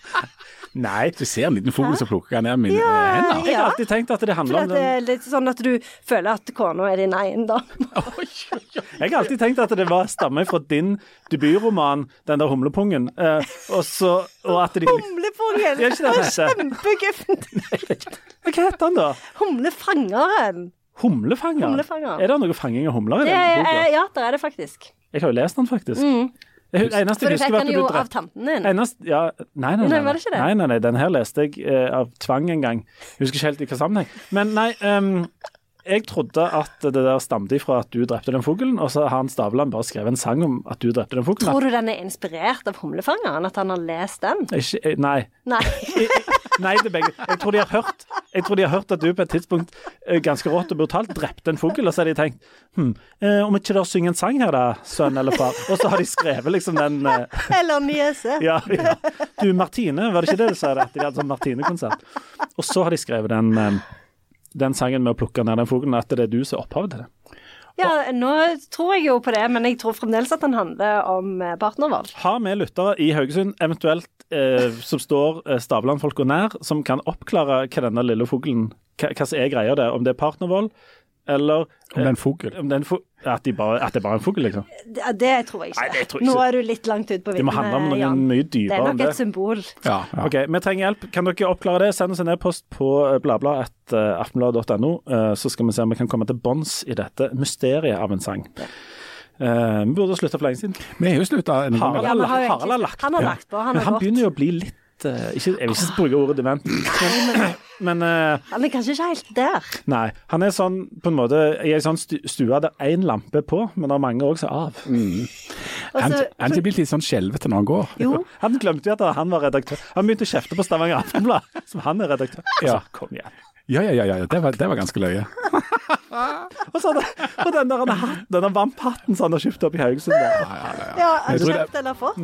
Nei. Du ser en liten fugl som plukker ned mine Ja, hender. Jeg har alltid tenkt at det handler om det er litt sånn at du føler at kona er din eiendom. <laughs> Jeg har alltid tenkt at det var stammer fra din debutroman, den der humlepungen, eh, og så og at de Humlepungen! Det er. Kjempeguffent! <laughs> Hva heter den, da? Humlefangeren. Humlefangeren? Humlefanger. Er det noe fanging av humler i den boka? eh, ja, det er det faktisk. Jeg har jo lest den, faktisk. Det eneste For jeg du husker, fikk den jo av tanten din. Eneste, ja, nei, nei, nei, Nei, nei, den her leste jeg eh, av tvang en gang. Jeg husker ikke helt i hva sammenheng. Men nei, ehm, jeg trodde at det der stamte ifra at du drepte den fuglen, og så har han Stavland bare skrevet en sang om at du drepte den fuglen. Tror du den er inspirert av Humlefangeren? At han har lest den? Ikke, eh, nei. Nei. <laughs> Nei, det er begge. Jeg tror, de har hørt, jeg tror de har hørt at du på et tidspunkt eh, ganske rått og brutalt drepte en fugl, og så har de tenkt hm, eh, om ikke dere synger en sang her da, sønn eller far? Og så har de skrevet liksom den eh, Eller niese. Ja, ja. Du, Martine, var det ikke det du sa? At de hadde sånn Martine-konsert. Og så har de skrevet den, eh, den sangen med å plukke ned den fuglen, at det er du som er opphavet til det. Ja, nå tror jeg jo på det, men jeg tror fremdeles at den handler om partnervalg. partnervold. Har vi lyttere i Haugesund, eventuelt eh, som står eh, Stavland-folka nær, som kan oppklare hva denne lille fuglen hva, hva som er greia der? Om det er partnervold, eller Om det er en fugl. om det er en fu- at, de bare, at det er bare er en fugl, liksom? Det, det tror jeg ikke. Nei, det tror jeg Nå er du litt langt ut på Det må handle om noe Jan. mye Det er dypere enn nok det. et symbol. Ja, ja. Ok, Vi trenger hjelp. Kan dere oppklare det? Send oss en e-post på eh, bladblad.aftenblad.no, eh, så skal vi se om vi kan komme til bunns i dette mysteriet av en sang. Eh, vi burde slutta for lenge siden. Vi har jo slutta en. Harald, Ja, har har lagt han har på. lagt på, han har han begynner jo å bli litt eh, ikke, Jeg vil ikke bruke ordet dement, men, men eh, Han er kanskje ikke helt der. Nei. Han er sånn på en måte i ei sånn stu- stue der én lampe er på, men det er mange òg som er av. Mm. Han er blitt litt sånn skjelvete når han går. jo, Han glemte jo at han var redaktør. Han begynte å kjefte på Stavanger Aftenblad, som han er redaktør. Ja. Altså, kom igjen. Ja, ja, ja, ja. Det var, det var ganske løye. <laughs> Og, så hadde, og den der hatten, denne vamphatten som han har kjøpt opp i Haugesund. Der. ja, Jeg tror det- kjøpt eller fått.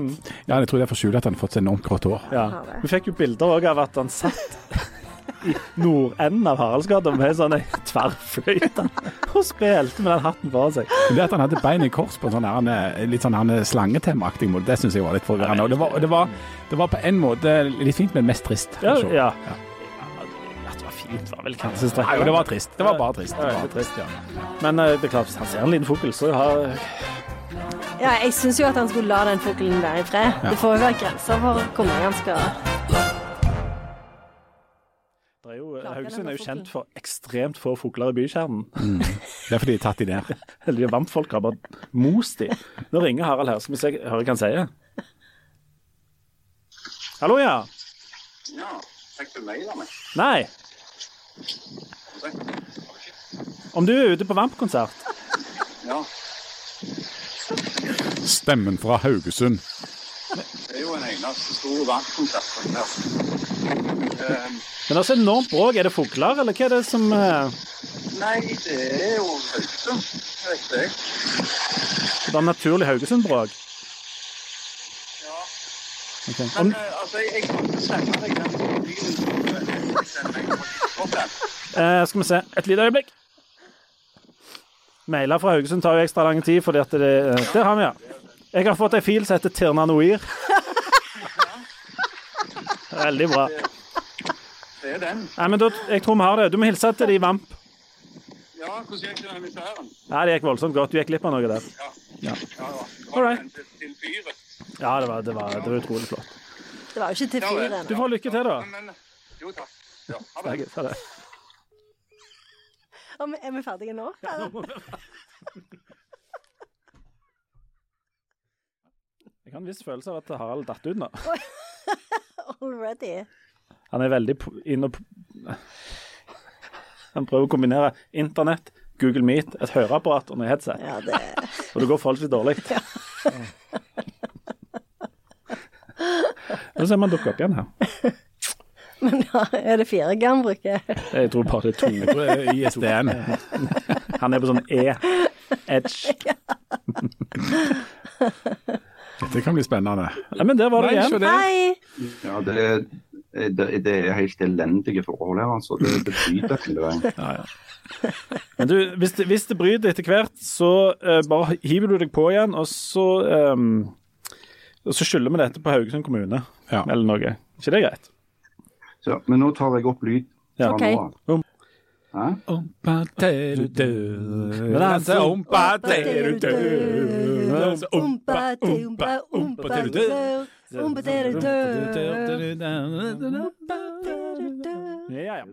Ja, jeg tror det er for skjult at han har fått seg enormt grått hår. Ja. Vi fikk jo bilder òg av at han satt i nordenden av Haraldsgata med sånn ei tverrfløyte og spilte med den hatten foran seg. Men det at han hadde bein i kors på en sånn her, en litt sånn her slangetemmeaktig måte, det syns jeg var litt forvirrende. Og det var, det, var, det var på en måte litt fint, men mest trist. Ja, ja. Fint, var vel kanskje strekk. Nei, jo, det var trist. Det var bare trist. Det var trist, ja. Men eh, det er klart, han ser en liten fugl, så har Ja, jeg syns jo at han skulle la den fuglen være i fred. Det får jo være grenser for hvor mange han skal jo, Haugesund er jo kjent for ekstremt få fugler i bykjernen. Det er fordi de er tatt de der. <laughs> Eller de vantfolk har bare most de. Nå ringer Harald her, så vi se hører hva han sier. Hallo, ja. Ja, fikk du meg? Nei. Om du er ute på Vamp-konsert? Ja, Stemmen fra Haugesund. det er jo en eneste stor vannkonsert. Um, Men altså enormt bråk. Er det fugler, eller hva er det som eh, nei, det er jo Haugesund, vet jeg. Det er naturlig Haugesund-bråk? Ja. Ok. Men eh, altså, jeg, jeg kan ikke sende deg den lyden. eh, eh, skal vi se, et lite øyeblikk. Mailer fra Haugesund tar jo ekstra lang tid, fordi at det uh, Der har vi, ja. Jeg har fått ei fil som heter Tirna Noir. <laughs> Veldig bra. Det er den. Nei, men da, Jeg tror vi har det. Du må hilse til de Vamp. Ja, hvordan gikk det med misæren? Nei, Det gikk voldsomt godt. Du gikk glipp av noe der. Ja. Ja. Ja, ja. All right. Til fyret. Ja, det var, det var, det var utrolig flott. Det var jo ikke til Ja, vel. Du får lykke til, da. Men, men, jo takk. Ja, ha Det er. Ha det. Er vi- er vi ferdige nå? Jeg har en viss følelse av at Harald datt ut nå. <laughs> Already. Han er veldig inne inn og Han prøver å kombinere internett, Google Meet, et høreapparat og noe headset. Ja, det Og det går forholdsvis dårlig. Nå ser man dukke opp igjen her. <laughs> Men ja, er det 4G han bruker? Jeg tror bare det er to. Jeg tror det er ISDN. Han er på sånn E-edge. Dette kan bli spennende. Ja, men der var det igjen. Hei! Ja, det, er- det, det er helt elendige forhold her, altså. Det, det bryter hele veien. Ja, ja. Men du, hvis det, hvis det bryter etter hvert, så uh, bare hiver du deg på igjen, og så um, og så skylder vi dette på Haugesund kommune Ja. eller noe. ikke det greit? Så, men nå tar jeg opp lyd Ja. fra Ok. nå av. Hæ? Ompa-teru-du. Ompa-teru-du. Umpa, te, umpa, umpa, Ompa-teru-du. umpa, te, du. Ja, ja.